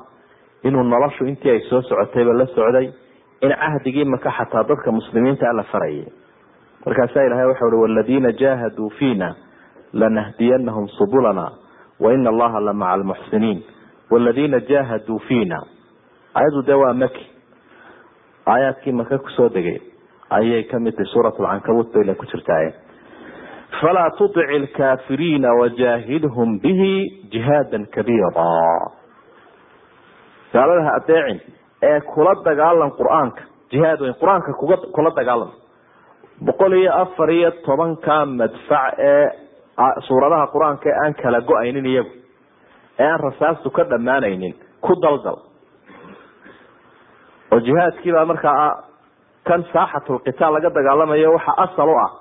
inuu noloshu intii ay soo socotayba la socday in cahdigii maka xataa dadka muslimiinta la farayay. Markaasaa ilahay waxa uhi waladiina jaahaduu fiina lanahdiyanahum subulana waina allaha la maca almuxsiniin. Waladiina jaahaduu fiina ayadu dee waa maki aayaadkii maka ku soo degay ayay ka mid tahay suurat lcankabuut bayla ku jirtaaye falaa tutic ilkaafiriina wajaahidhum bihi jihaada kabiira gaalada ha adeecin ee kula dagaalan qur'aanka jihaad weyn qur'aanka kula dagaalam boqol iyo afar iyo tobanka madfac ee suuradaha qur'aanka ee aan kala go'aynin iyagu ee aan rasaastu ka dhammaanaynin ku daldal. Oo jihaadkiibaa markaa kan saaxatulqitaal laga dagaalamayo waxa asal u ah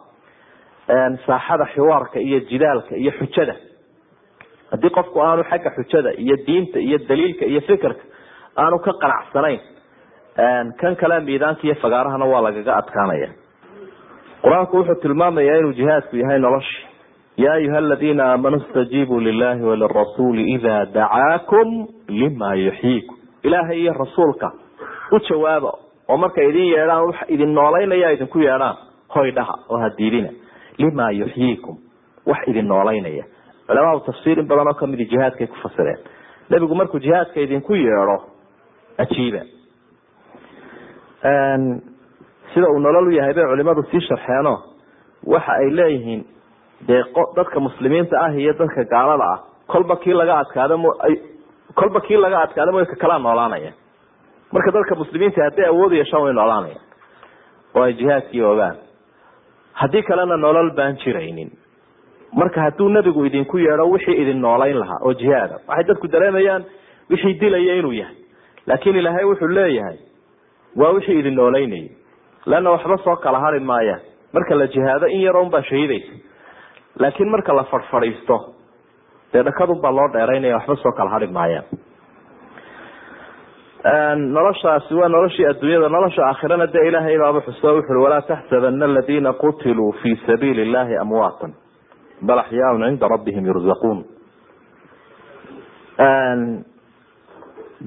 saaxada xiwaarka iyo jidaalka iyo xujada. Haddii qofku aanu xagga xujada iyo diinta iyo daliilka iyo fikirka aanu ka qanacsanayn kan kale miidaanka iyo fagaarahana waa lagaga adkaanaya qur'aanku wuxuu tilmaamayaa inuu jihaadku yahay noloshi ya ayuha aladiina aamanuu stajiibuu lilahi walirasuuli ida dacaakum lima yuxyiikum ilaahay iyo rasuulka u jawaaba oo markay idin yeedhaan wax idin noolaynaya idinku yeedhaan hoy dhaha oo ha diidina. Lima yuxyiikum wax idin noolaynaya. Culamaau tafsiir in badan oo kamidi jihaadkay ku fasireen. Nebigu markuu jihaadka idinku yeedho ajiiba sida uu nolol u yahay bay culimadu sii sharxeeno. Waxa ay leeyihiin dee dadka muslimiinta ah iyo dadka gaalada ah kolba kii laga adkaado kolba kii laga adkaado moy ka kalaa noolaanaya. Marka dadka muslimiinta hadday awood yeeshaan way noolaanayaan oo ay jihaadkii ogaan. Haddii kalena nolol baan jiraynin. Marka hadduu nebigu idinku yeedho wixii idin noolayn lahaa oo jihaada waxay dadku dareemayaan wixii dilaya inuu yahay laakiin ilaahay wuxuu leeyahay waa wixii idin noolaynayay. Leanna waxba soo kala hari maayaan marka la jihaado in yar unbaa shahiidaysa laakiin marka la fadhfadhiisto dee dhakadunbaa loo dheeraynaya waxba soo kala hari maayaan noloshaasi waa noloshii adduunyada nolosha aakhirana dee ilaahay baaba xuso wuxui walaa taxsabana aladiina qutiluu fi sabiili llahi amwaatan bal axyaaun cinda rabbihim yurzaquun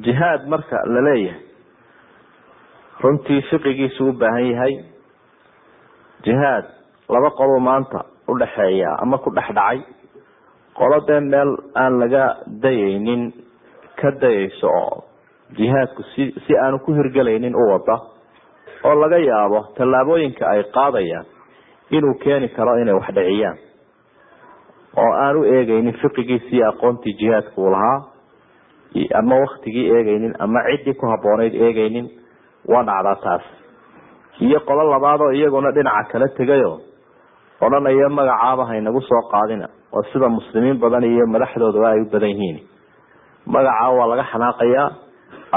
jihaad marka la leeyahay. Runtii fiqigiisu u baahan yahay jihaad laba qoloo maanta udhaxeeya ama ku dhex dhacay. Qolo dee meel aan laga dayaynin ka dayayso oo jihaadku si si aanu ku hirgelaynin u wada oo laga yaabo tallaabooyinka ay qaadayaan inuu keeni karo inay wax dhiciyaan. Oo aanu eegeynin fiqigiisi iyo aqoontii jihaadka uu lahaa ama waktigii eegeynin ama ciddii ku habboonayd eegeynin waa dhacdaa taas. Iyo qolo labaadoo iyaguna dhinaca kala tegayo odhanaya magacaaba haynagu soo qaadina. Oo sida muslimiin badan iyo madaxdoodaa ay u badan yihiin. Magacaa waa laga xanaaqayaa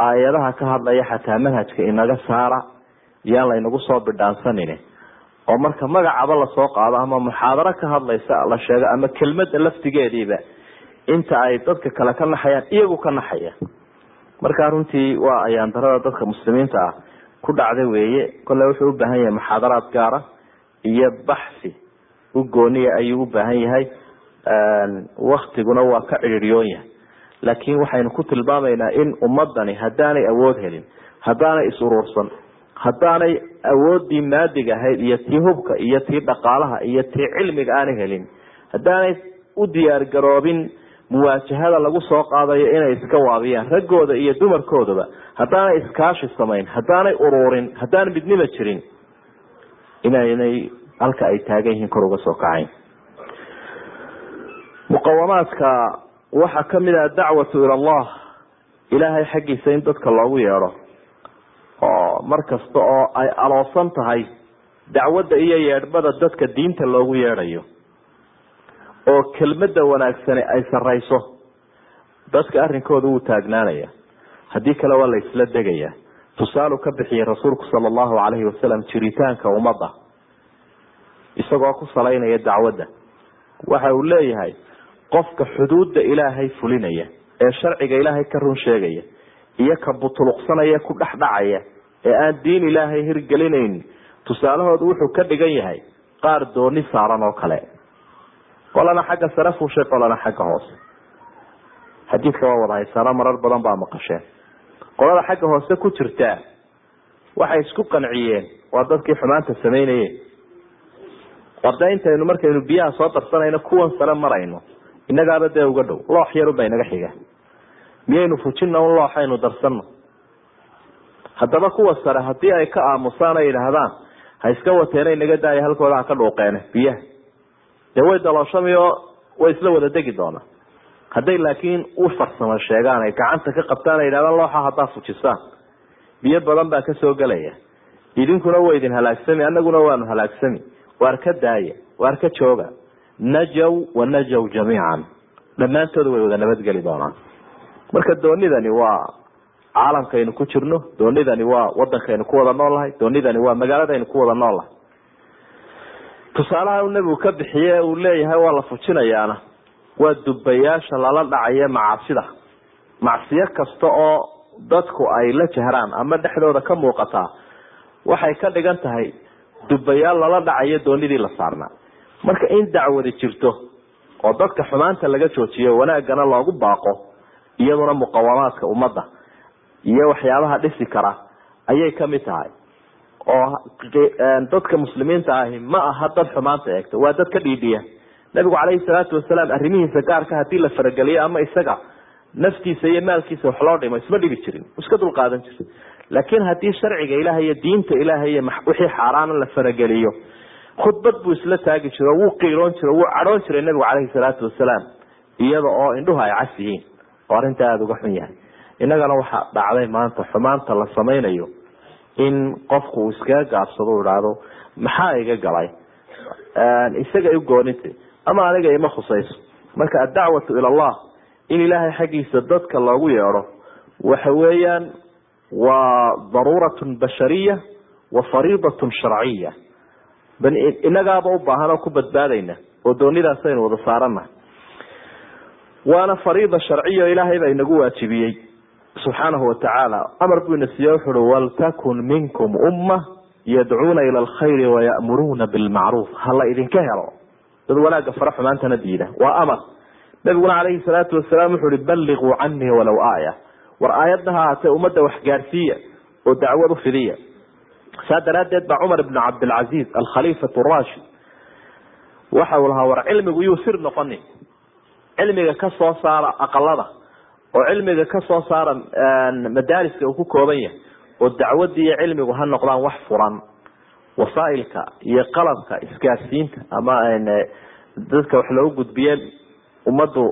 aayadaha ka hadlaya xataa manhajka inaga saara yaan laynagu soo bidhaansanin oo marka magacaba la soo qaado ama muxaadaro ka hadlaysa la sheego ama kelmada laftigeediiba inta ay dadka kale ka naxayaan iyagu ka naxaya marka runtii waa ayaandarada dadka muslimiinta ah ku dhacda weeye. Kolle wuxuu u baahan yahay muxaadaraad gaara iyo baxsi u gooniya ayuu u baahan yahay waktiguna waa ka cidhiiryoon yahay. Laakiin waxaynu ku tilmaamaynaa in ummadani haddaanay awood helin haddaanay is-urursan haddaanay awoodii maadiga ahayd iyo tii hubka iyo tii dhaqaalaha iyo tii cilmiga aanay helin haddaanay u diyaar garoobin muwaajahada lagu soo qaadayo inay iska waabiyaan raggooda iyo dumarkoodaba. Haddaanay iskaashi samayn haddaanay ururin haddaan midnima jirin inaynay halka ay taagan yihiin kor uga soo kacayn. Muqawamaadka waxaa ka mid ah dacwatu ila allah ilaahay xaggiisa in dadka loogu yeedho oo mar kasta oo ay aloosan tahay dacwadda iyo yeedhmada dadka diinta loogu yeedhayo oo kelmadda wanaagsani ay sarrayso dadka arrinkooda wuu taagnaanaya. Haddii kale waa la isla degaya tusaalu ka bixiyey rasuulku sala allahu calayhi wasalam jiritaanka ummadda isagoo ku salaynaya dacwadda. Waxa uu leeyahay qofka xuduudda ilaahay fulinaya ee sharciga ilaahay ka run sheegaya iyo ka butuluqsanaya ku dhex dhacaya ee aan diin ilaahay hirgelinayn tusaalahoodu wuxuu ka dhigan yahay qaar dooni saaran oo kale qolana xagga sare fuushay qolana xagga hoose. Xadiidka waa wada haysaano marar badan baa maqasheen qolada xagga hoose ku jirtaa waxay isku qanciyeen waa dadkii xumaanta samaynayeen warda intaynu markaynu biyaha soo darsanayno kuwan sare marayno innagaaba dee uga dhow loox yarunba inaga xiga. Miyaynu fujinna un looxaynu darsano haddaba kuwa sare haddii ay ka aamusaan ay yidhaahdaan ha iska wateena inaga daaya halkooda ha ka dhuuqeene biyaha dee way dalooshami oo way isla wada degi doonaa hadday laakiin u farsamo sheegaan ay gacanta ka qabtaan ay yidhahdaan looxa haddaa fujisaan biyo badan baa ka soo gelaya idinkuna waa idin halaagsami anaguna waanu halaagsami waar ka daaya waar ka jooga najaw wa najaw jamiican dhammaantooda way wada nabadgeli doonaan marka doonidani waa caalamkaynu ku jirno doonidani waa wadankaynu ku wada noolnahay doonidani waa magaaladaynu ku wada noolnahay tusaalaha uu nebigu ka bixiye uu leeyahay waa la fujinayaana. Waa dubayaasha lala dhacaya macaasida. Macsiyo kasta oo dadku ay la jahraan ama dhexdooda ka muuqataa waxay ka dhigan tahay dubayaal lala dhacayo doonidii la saarnaa. Marka in dacwadi jirto oo dadka xumaanta laga joojiyo wanaagana loogu baaqo iyaduna muqawamaadka ummadda iyo waxyaabaha dhisi kara ayay ka mid tahay oo dadka muslimiinta ahi ma aha dad xumaanta eegta waa dad ka dhiidhiya. Nabigu caleyhi salaatu wasalaam arrimihiisa gaarka haddii la farageliyo ama isaga naftiisa iyo maalkiisa wax loo dhimo isma dhibi jirin iska dulqaadan jira laakiin haddii sharciga ilahay iyo diinta ilahay iyo wixii xaaraana la farageliyo khudbad buu isla taagi jiro wuu qiiroon jiro wuu cadhoon jiray nabigu caleyhi salaatu wasalaam iyada oo indhuhu ay cas yihiin oo arrinta aada uga xun yahay. Innagana waxaa dhacday maanta xumaanta la samaynayo in qofku uu iskaga gaabsado u idhaahdo maxaa iga galay? Isaga i goonita ama aniga ima khusayso. Marka addacwatu ila allah in ilaahay xaggiisa dadka loogu yeedho waxa weeyaan waa daruuratun bashariya wa fariidatun sharciya inagaaba u baahan oo ku badbaadayna oo doonidaasaynu wada saaranahay waana fariida sharciya oo ilaahay baa inagu waajibiyey subxaanahu watacaala amar buu ina siiye wuxu waltakun minkum umma yadcuuna ila alkhayri wayamuruuna bilmacruuf. Hala idinka helo. Dad wanaagga fara xumaantana diida. Waa amar. Nabiguna calayhi salaatu wasalaam wuxu uhi balliquu canii walow aaya. War aayadna ha ahaatee ummadda wax gaadhsiiya oo dacwad u fidiya. Saa daraaddeed baa cumar ibnu cabdilcaziiz alkhaliifatu rashid waxa uu lahaa war cilmigu yuu sir noqonin cilmiga ka saara aqalada oo cilmiga ka soo saara madaariska uu ku kooban yahay oo dacwadii iyo cilmigu ha noqdaan wax furan wasaailka iyo qalabka isgaarsiinta ama dadka wax loogu gudbiye ummaddu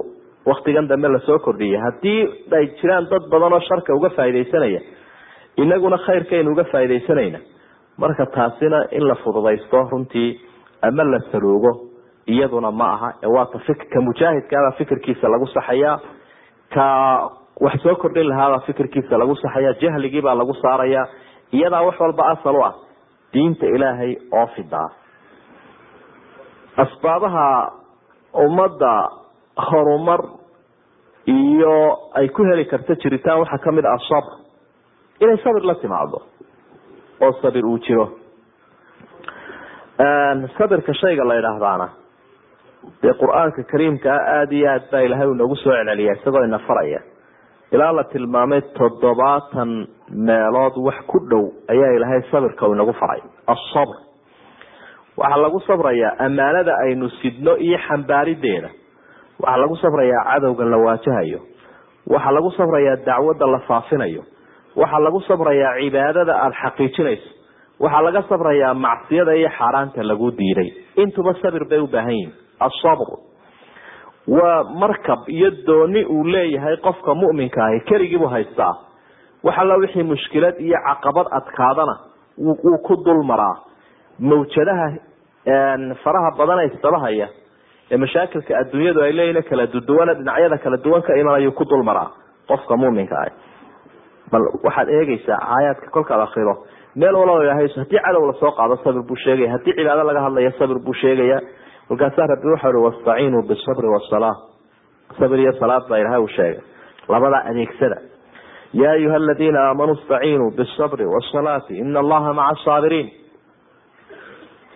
waktigan dambe la soo kordhiyay haddii ay jiraan dad badan oo sharka uga faaidaysanaya inaguna khayrkaynu uga faaidaysanayna marka taasina in la fududaysto runtii ama la saluugo iyaduna ma aha. Waata ka mujaahidkaabaa fikirkiisa lagu saxaya ka wax soo kordhin lahaabaa fikirkiisa lagu saxaya jahligiibaa lagu saaraya iyadaa wax walba asal u ah diinta ilaahay oo fidaa asbaabaha ummadda horumar iyo ay ku heli karto jiritaan waxaa ka mid ah sabr. Inay sabir la timaado oo sabir uu jiro. Sabirka shayga la idhaahdaana dee qur'aanka kariimkaa aada iyo aad baa ilaahay uu noogu soo celceliya isagoo ina faraya. Ilaa la tilmaamay toddobaatan meelood wax ku dhow ayaa ilaahay sabirka uu inagu faray. Asabr waxaa lagu sabrayaa ammaanada aynu sidno iyo xambaarideeda. Waxaa lagu sabrayaa cadowga la waajahayo. Waxaa lagu sabrayaa dacwadda la faafinayo. Waxaa lagu sabrayaa cibaadada aada xaqiijinayso. Waxaa laga sabrayaa macsiyada iyo xaaraanta lagu diiday. Intuba sabir bay u baahan yihiin asabr waa markab iyo dooni uu leeyahay qofka muminka ahi keligiibuu haystaa. Wax alla wixii mushkilad iyo caqabad adkaadana wuu ku dul maraa. Mawjadaha faraha badana isdabahaya ee mashaakilka adduunyadu ay leeyihiin kala duduwana dhinacyada kala duwan ka imanayuu ku dul maraa qofka muminka ahi. Bal waxaad eegeysaa aayaadka kolkaad akrido meel walaba ilahay haddii cadow la soo qaado sabir buu sheegaya haddii cibaado laga hadlayo sabir buu sheegaya markaasaa rabbi waxau i wastaciinuu bisabri wasala sabir iyo salaad baa ilahay uu sheegay. Labadaa adeegsada. Ya ayuha aladiina aamanuu istaciinuu bisabri wasalaati ina allaha maca asaabiriin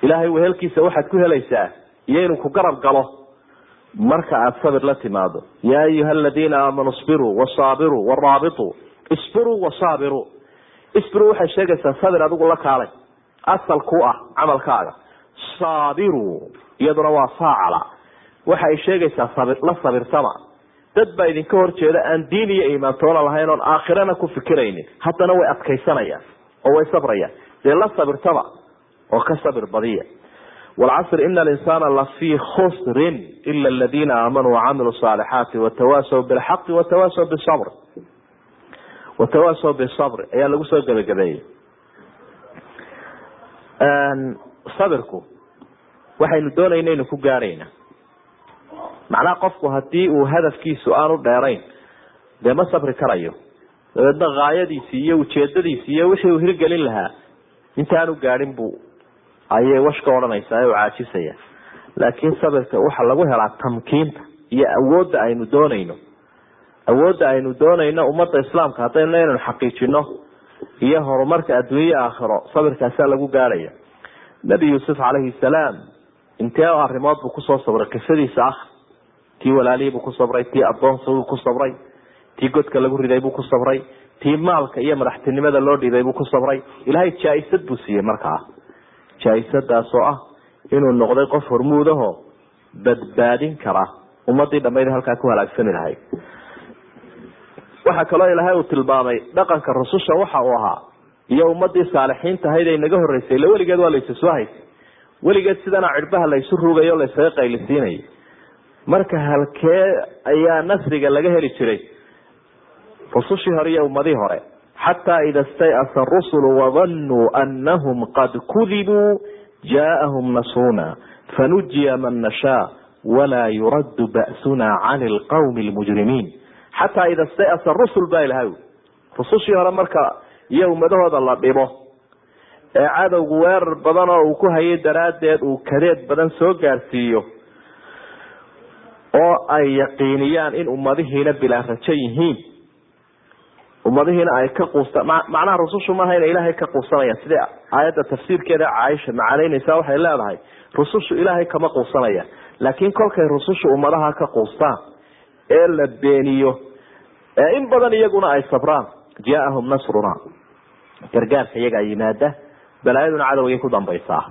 ilahay wehelkiisa waxaad ku helaysaa iyo inuu ku garab galo. Marka aada sabir la timaado ya ayuha aladiina aamanuu isbiruu wasaabiruu waraabituu isbiruu wasaabiruu isbiruu waxay sheegaysaa sabir adigu la kaalay. Asal ku ah camalkaaga. Saabiruu iyaduna waa faacala. Waxa ay sheegaysaa la sabirtama dad baa idinka horjeeda aan diin iyo iimaantoona lahayn oon aakhirana ku fikiraynin. Haddana way adkaysanayaan oo way sabrayaan. Dee la sabirtama oo ka sabir badiya. Walcasr ina alinsaana lafii khusrin ila aladiina aamanuu wacamiluu saalixaati watawaasaw bilxaqi watawaasaw bisabr watawaasaw bisabr ayaa lagu soo gebagabeeyey sabirku waxaynu doonayna inu ku gaarayna. Macnaha qofku haddii uu hadafkiisu aanu dheerayn dee ma sabri karayo. Dabeedna haayadiisi iyo ujeedadiisi iyo wixii uu hirgelin lahaa intaanu gaadhin buu ayay wash ka odhanaysaa ee u caajisaya. Laakiin sabirka waxaa lagu helaa tamkiinta iyo awoodda aynu doonayno. Awoodda aynu doonayno ummadda islaamka haddaynu inaynu xaqiijino iyo horumarka adduunye aakhiro sabirkaasaa lagu gaarhaya nebi yuusuf calayhi salaam intee arrimood buu ku soo sabray qisadiisa ah tii walaalihii buu ku sabray tii adoonsabuu ku sabray tii godka lagu riday buu ku sabray tii maalka iyo madaxtinimada loo dhiibay buu ku sabray. Ilaahay jaa-isad buu siiyey markaa jaa-isadaas oo ah inuu noqday qof hormuudaho badbaadin kara. Ummadii dhammayd halkaa ku halaagsani lahay waxaa kaloo ilaahay uu tilmaamay dhaqanka rususha waxa uu ahaa iyo ummadii saalixiinta ahayd ay naga horeysay ila weligeed waa soo haysay weligeed sidana cidhbaha laysu rugayo laysaga qaylisiinayay marka halkee ayaa nasriga laga heli jiray? Rusushii hore iyo ummadii hore. Xataa ida stayasa rusulu wadanuu anahum qad kudibuu jaaahum nasruna fanujiya man nashaa walaa yuraddu ba'suna cani lqawmi lmujrimiin xataa ida stayasa rusul baa ilahay rusushii hore marka iyo ummadahooda la dhibo ee cadowgu weerar badan oo uu ku hayay daraaddeed uu kadeed badan soo gaarsiiyo oo ay yaqiiniyaan in ummadihiina bilaa rajo yihiin. Ummadihiina ay ka quusta macnaha rusushu maaha inay ilaahay ka quusanayaan sidai aayadda tafsiirkeeda caaisha macanaynaysa waxay leedahay? Rusushu ilaahay kama quusanayaan laakiin kolkay rusushu ummadaha ka quustaan ee la beeniyo ee in badan iyaguna ay sabraan jaaahum nasruna. Gargaarka iyagaa yimaada balaayaduna cadowgay ku dambaysaa.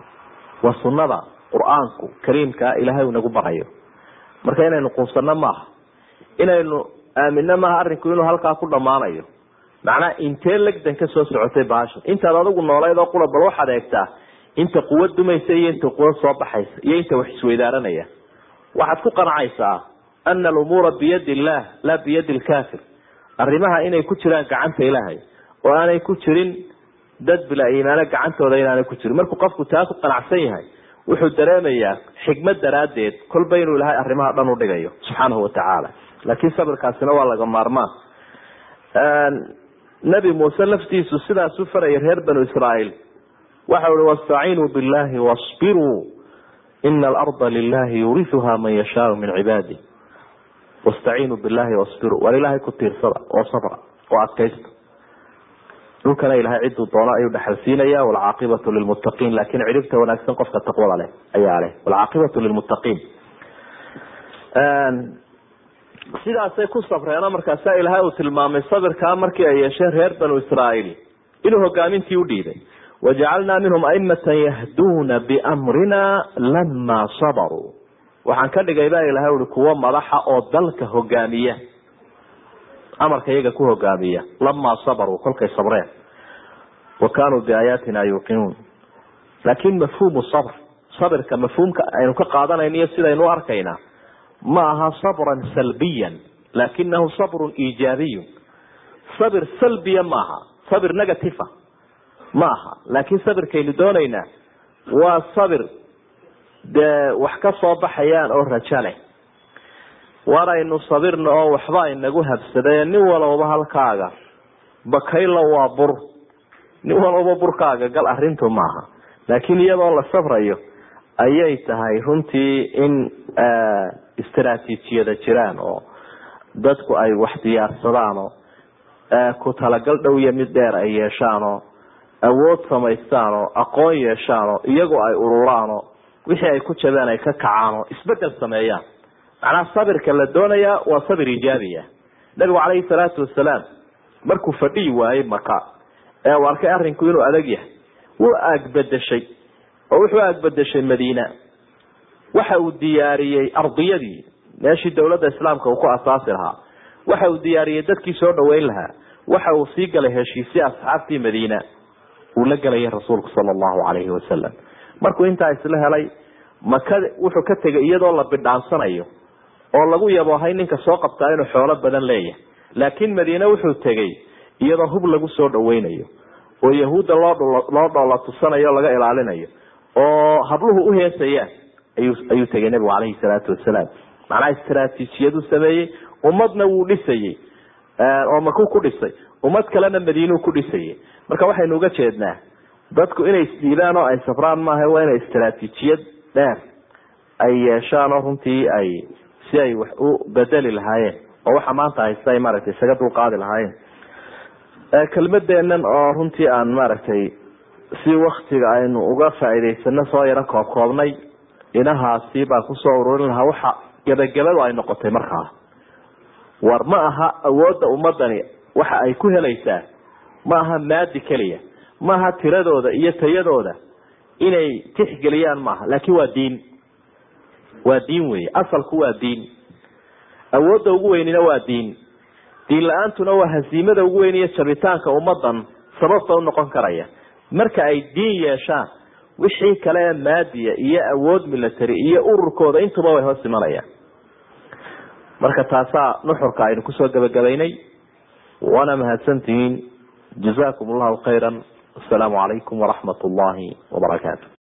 Waa sunada qur'aanku kariimkaa ilaahay nagu barayo marka inaynu quusanno maaha inaynu aamina maaha arrinku inuu halkaa ku dhammaanayo. Macnaa intee legdan ka soo socotay baashan intaad adigu noolayd oo qura bal waxaad eegtaa inta quwa dumaysa iyo inta quwa soo baxaysa iyo inta wax isweydaaranaya waxaad ku qanacaysaa ana alumuura biyadi illaah laa biyadi lkafir arrimaha inay ku jiraan gacanta ilaahay oo aanay ku jirin dad bila iimaano gacantooda inaanay ku jirin. Markuu qofku taa ku qanacsan yahay wuxuu dareemayaa xikmad daraaddeed kolba inuu ilahay arrimaha dhan u dhigayo subxaanahu watacaala laakiin sabirkaasina waa laga maarmaan nebi muuse laftiisu sidaasuu faraya reer banu israa'iil. Waxa uhi wastaciinuu billahi wasbiruu. Ina alarda lilahi yuriuha man yashaau min cibaadi. Wastaciinuu billahi wasbiruu. War ilaahay ku tiirsada oo sabra oo adkaysta dhulkana ilahay ciduu doono ayuu dhexalsiinaya walcaaqibatu lilmuttaqiin. Lakin ciribta wanaagsan qofka taqwada leh ayaa leh. Walcaaqibatu lilmuttaqiin. Sidaasay ku sabreeno markaasa ilaahay uu tilmaamay sabirkaa markii ay yeesheen reer banu israa'iil. Inuu hogaamintii udhiibay wajacalnaa minhum aimatan yahduuna biamrina lama sabaruu waxaan ka dhigay baa ilahay ui kuwo madaxa oo dalka hogaamiya amarka iyaga ku hogaamiya lamaa sabaruu kolkay sabreen. Wa kaanuu biaayaatina yuuqinuun. Laakin mafhuumu sabr sabirka mafhuumka aynu ka qaadanayna iyo sidaynu arkaynaa ma aha sabran salbiyan lakinahu sabrun iijaabiyun. Sabir salbiya maaha sabir negativa ma aha. Laakin sabirkaynu doonaynaa waa sabir dee wax ka soo baxayaan oo rajo leh waraynu sabirna oo waxba inagu habsadee nin walowba halkaaga. Bakaylo waa bur. Nin walowba burkaaga gal arrintu maaha. Laakiin iyadoo la sabrayo ayay tahay runtii in istaraatiijiyada jiraan oo dadku ay wax diyaarsadaanoo ku talagal dhow iyo mid dheer ay yeeshaanoo awood samaystaanoo aqoon yeeshaanoo iyagu ay ururaanoo wixii ay ku jabeen ay ka kacaanoo isbeddel sameeyaan macnaha sabirka la doonayaa waa sabir ijaabiya nabigu calayhi salaatu wasalaam markuu fadhiyi waayey maka ee uu arkay arrinku inuu adag yahay wuu aagbedeshay oo wuxuu aagbedeshay madiina. Waxa uu diyaariyey ardiyadii meeshii dowladda islaamka uu ku asaasi lahaa. Waxa uu diyaariyey dadkii soo dhaweyn lahaa. Waxa uu sii galay heshiisii asxaabtii madiina. Uu la gelayay rasuulku sala allahu calayhi wasalam markuu intaa isla helay maka wuxuu ka tegay iyadoo la bidhaansanayo oo lagu yaboohay ninka soo qabtaa inuu xoolo badan leeyahay. Laakiin madiine wuxuu tegey iyadoo hub lagu soo dhaweynayo oo yahuudda loo dhoola tusanayo o laga ilaalinayo oo habluhu uheesayaan ayuu ayuu tegay nebigu calayhi salaatu wasalaam. Macnaha istraatiijiyaduu sameeyey ummadna wuu dhisayey oo makuu ku dhisay? Ummad kalena madiinuu ku dhisayay marka waxaynu uga jeednaa dadku inay isdiilaan oo ay safraan maaha waa inay istraatiijiyad dheer ay yeeshaan oo runtii ay si ay wax u bedeli lahaayeen oo waxa maanta haysta ay maaragtay isaga dulqaadi lahaayeen. Kelmadeennan oo runtii aan maaragtay si waktiga aynu uga faa'iidaysano soo yaro koobkoobnay inahaasi baan ku soo ururin lahaa waxa gebagabadu ay noqotay markaa. War ma aha awoodda ummadani waxa ay ku helaysaa ma aha maadi keliya ma aha tiradooda iyo tayadooda inay tixgeliyaan maaha laakiin waa diin waa diin wey asalku waa diin. Awoodda ugu weynina waa diin. Diin la'aantuna waa hasiimada ugu weyn iyo jabitaanka ummadan sababta unoqon karaya. Marka ay diin yeeshaan wixii kale ee maadiya iyo awood military iyo ururkooda intuba way hoos imanayaan. Marka taasaa nuxurka aynu ku soo gabagabaynay. Waana mahadsantihiin jazakum allahu khayra asalaamu calaykum waraxmat ullahi wabarakaatu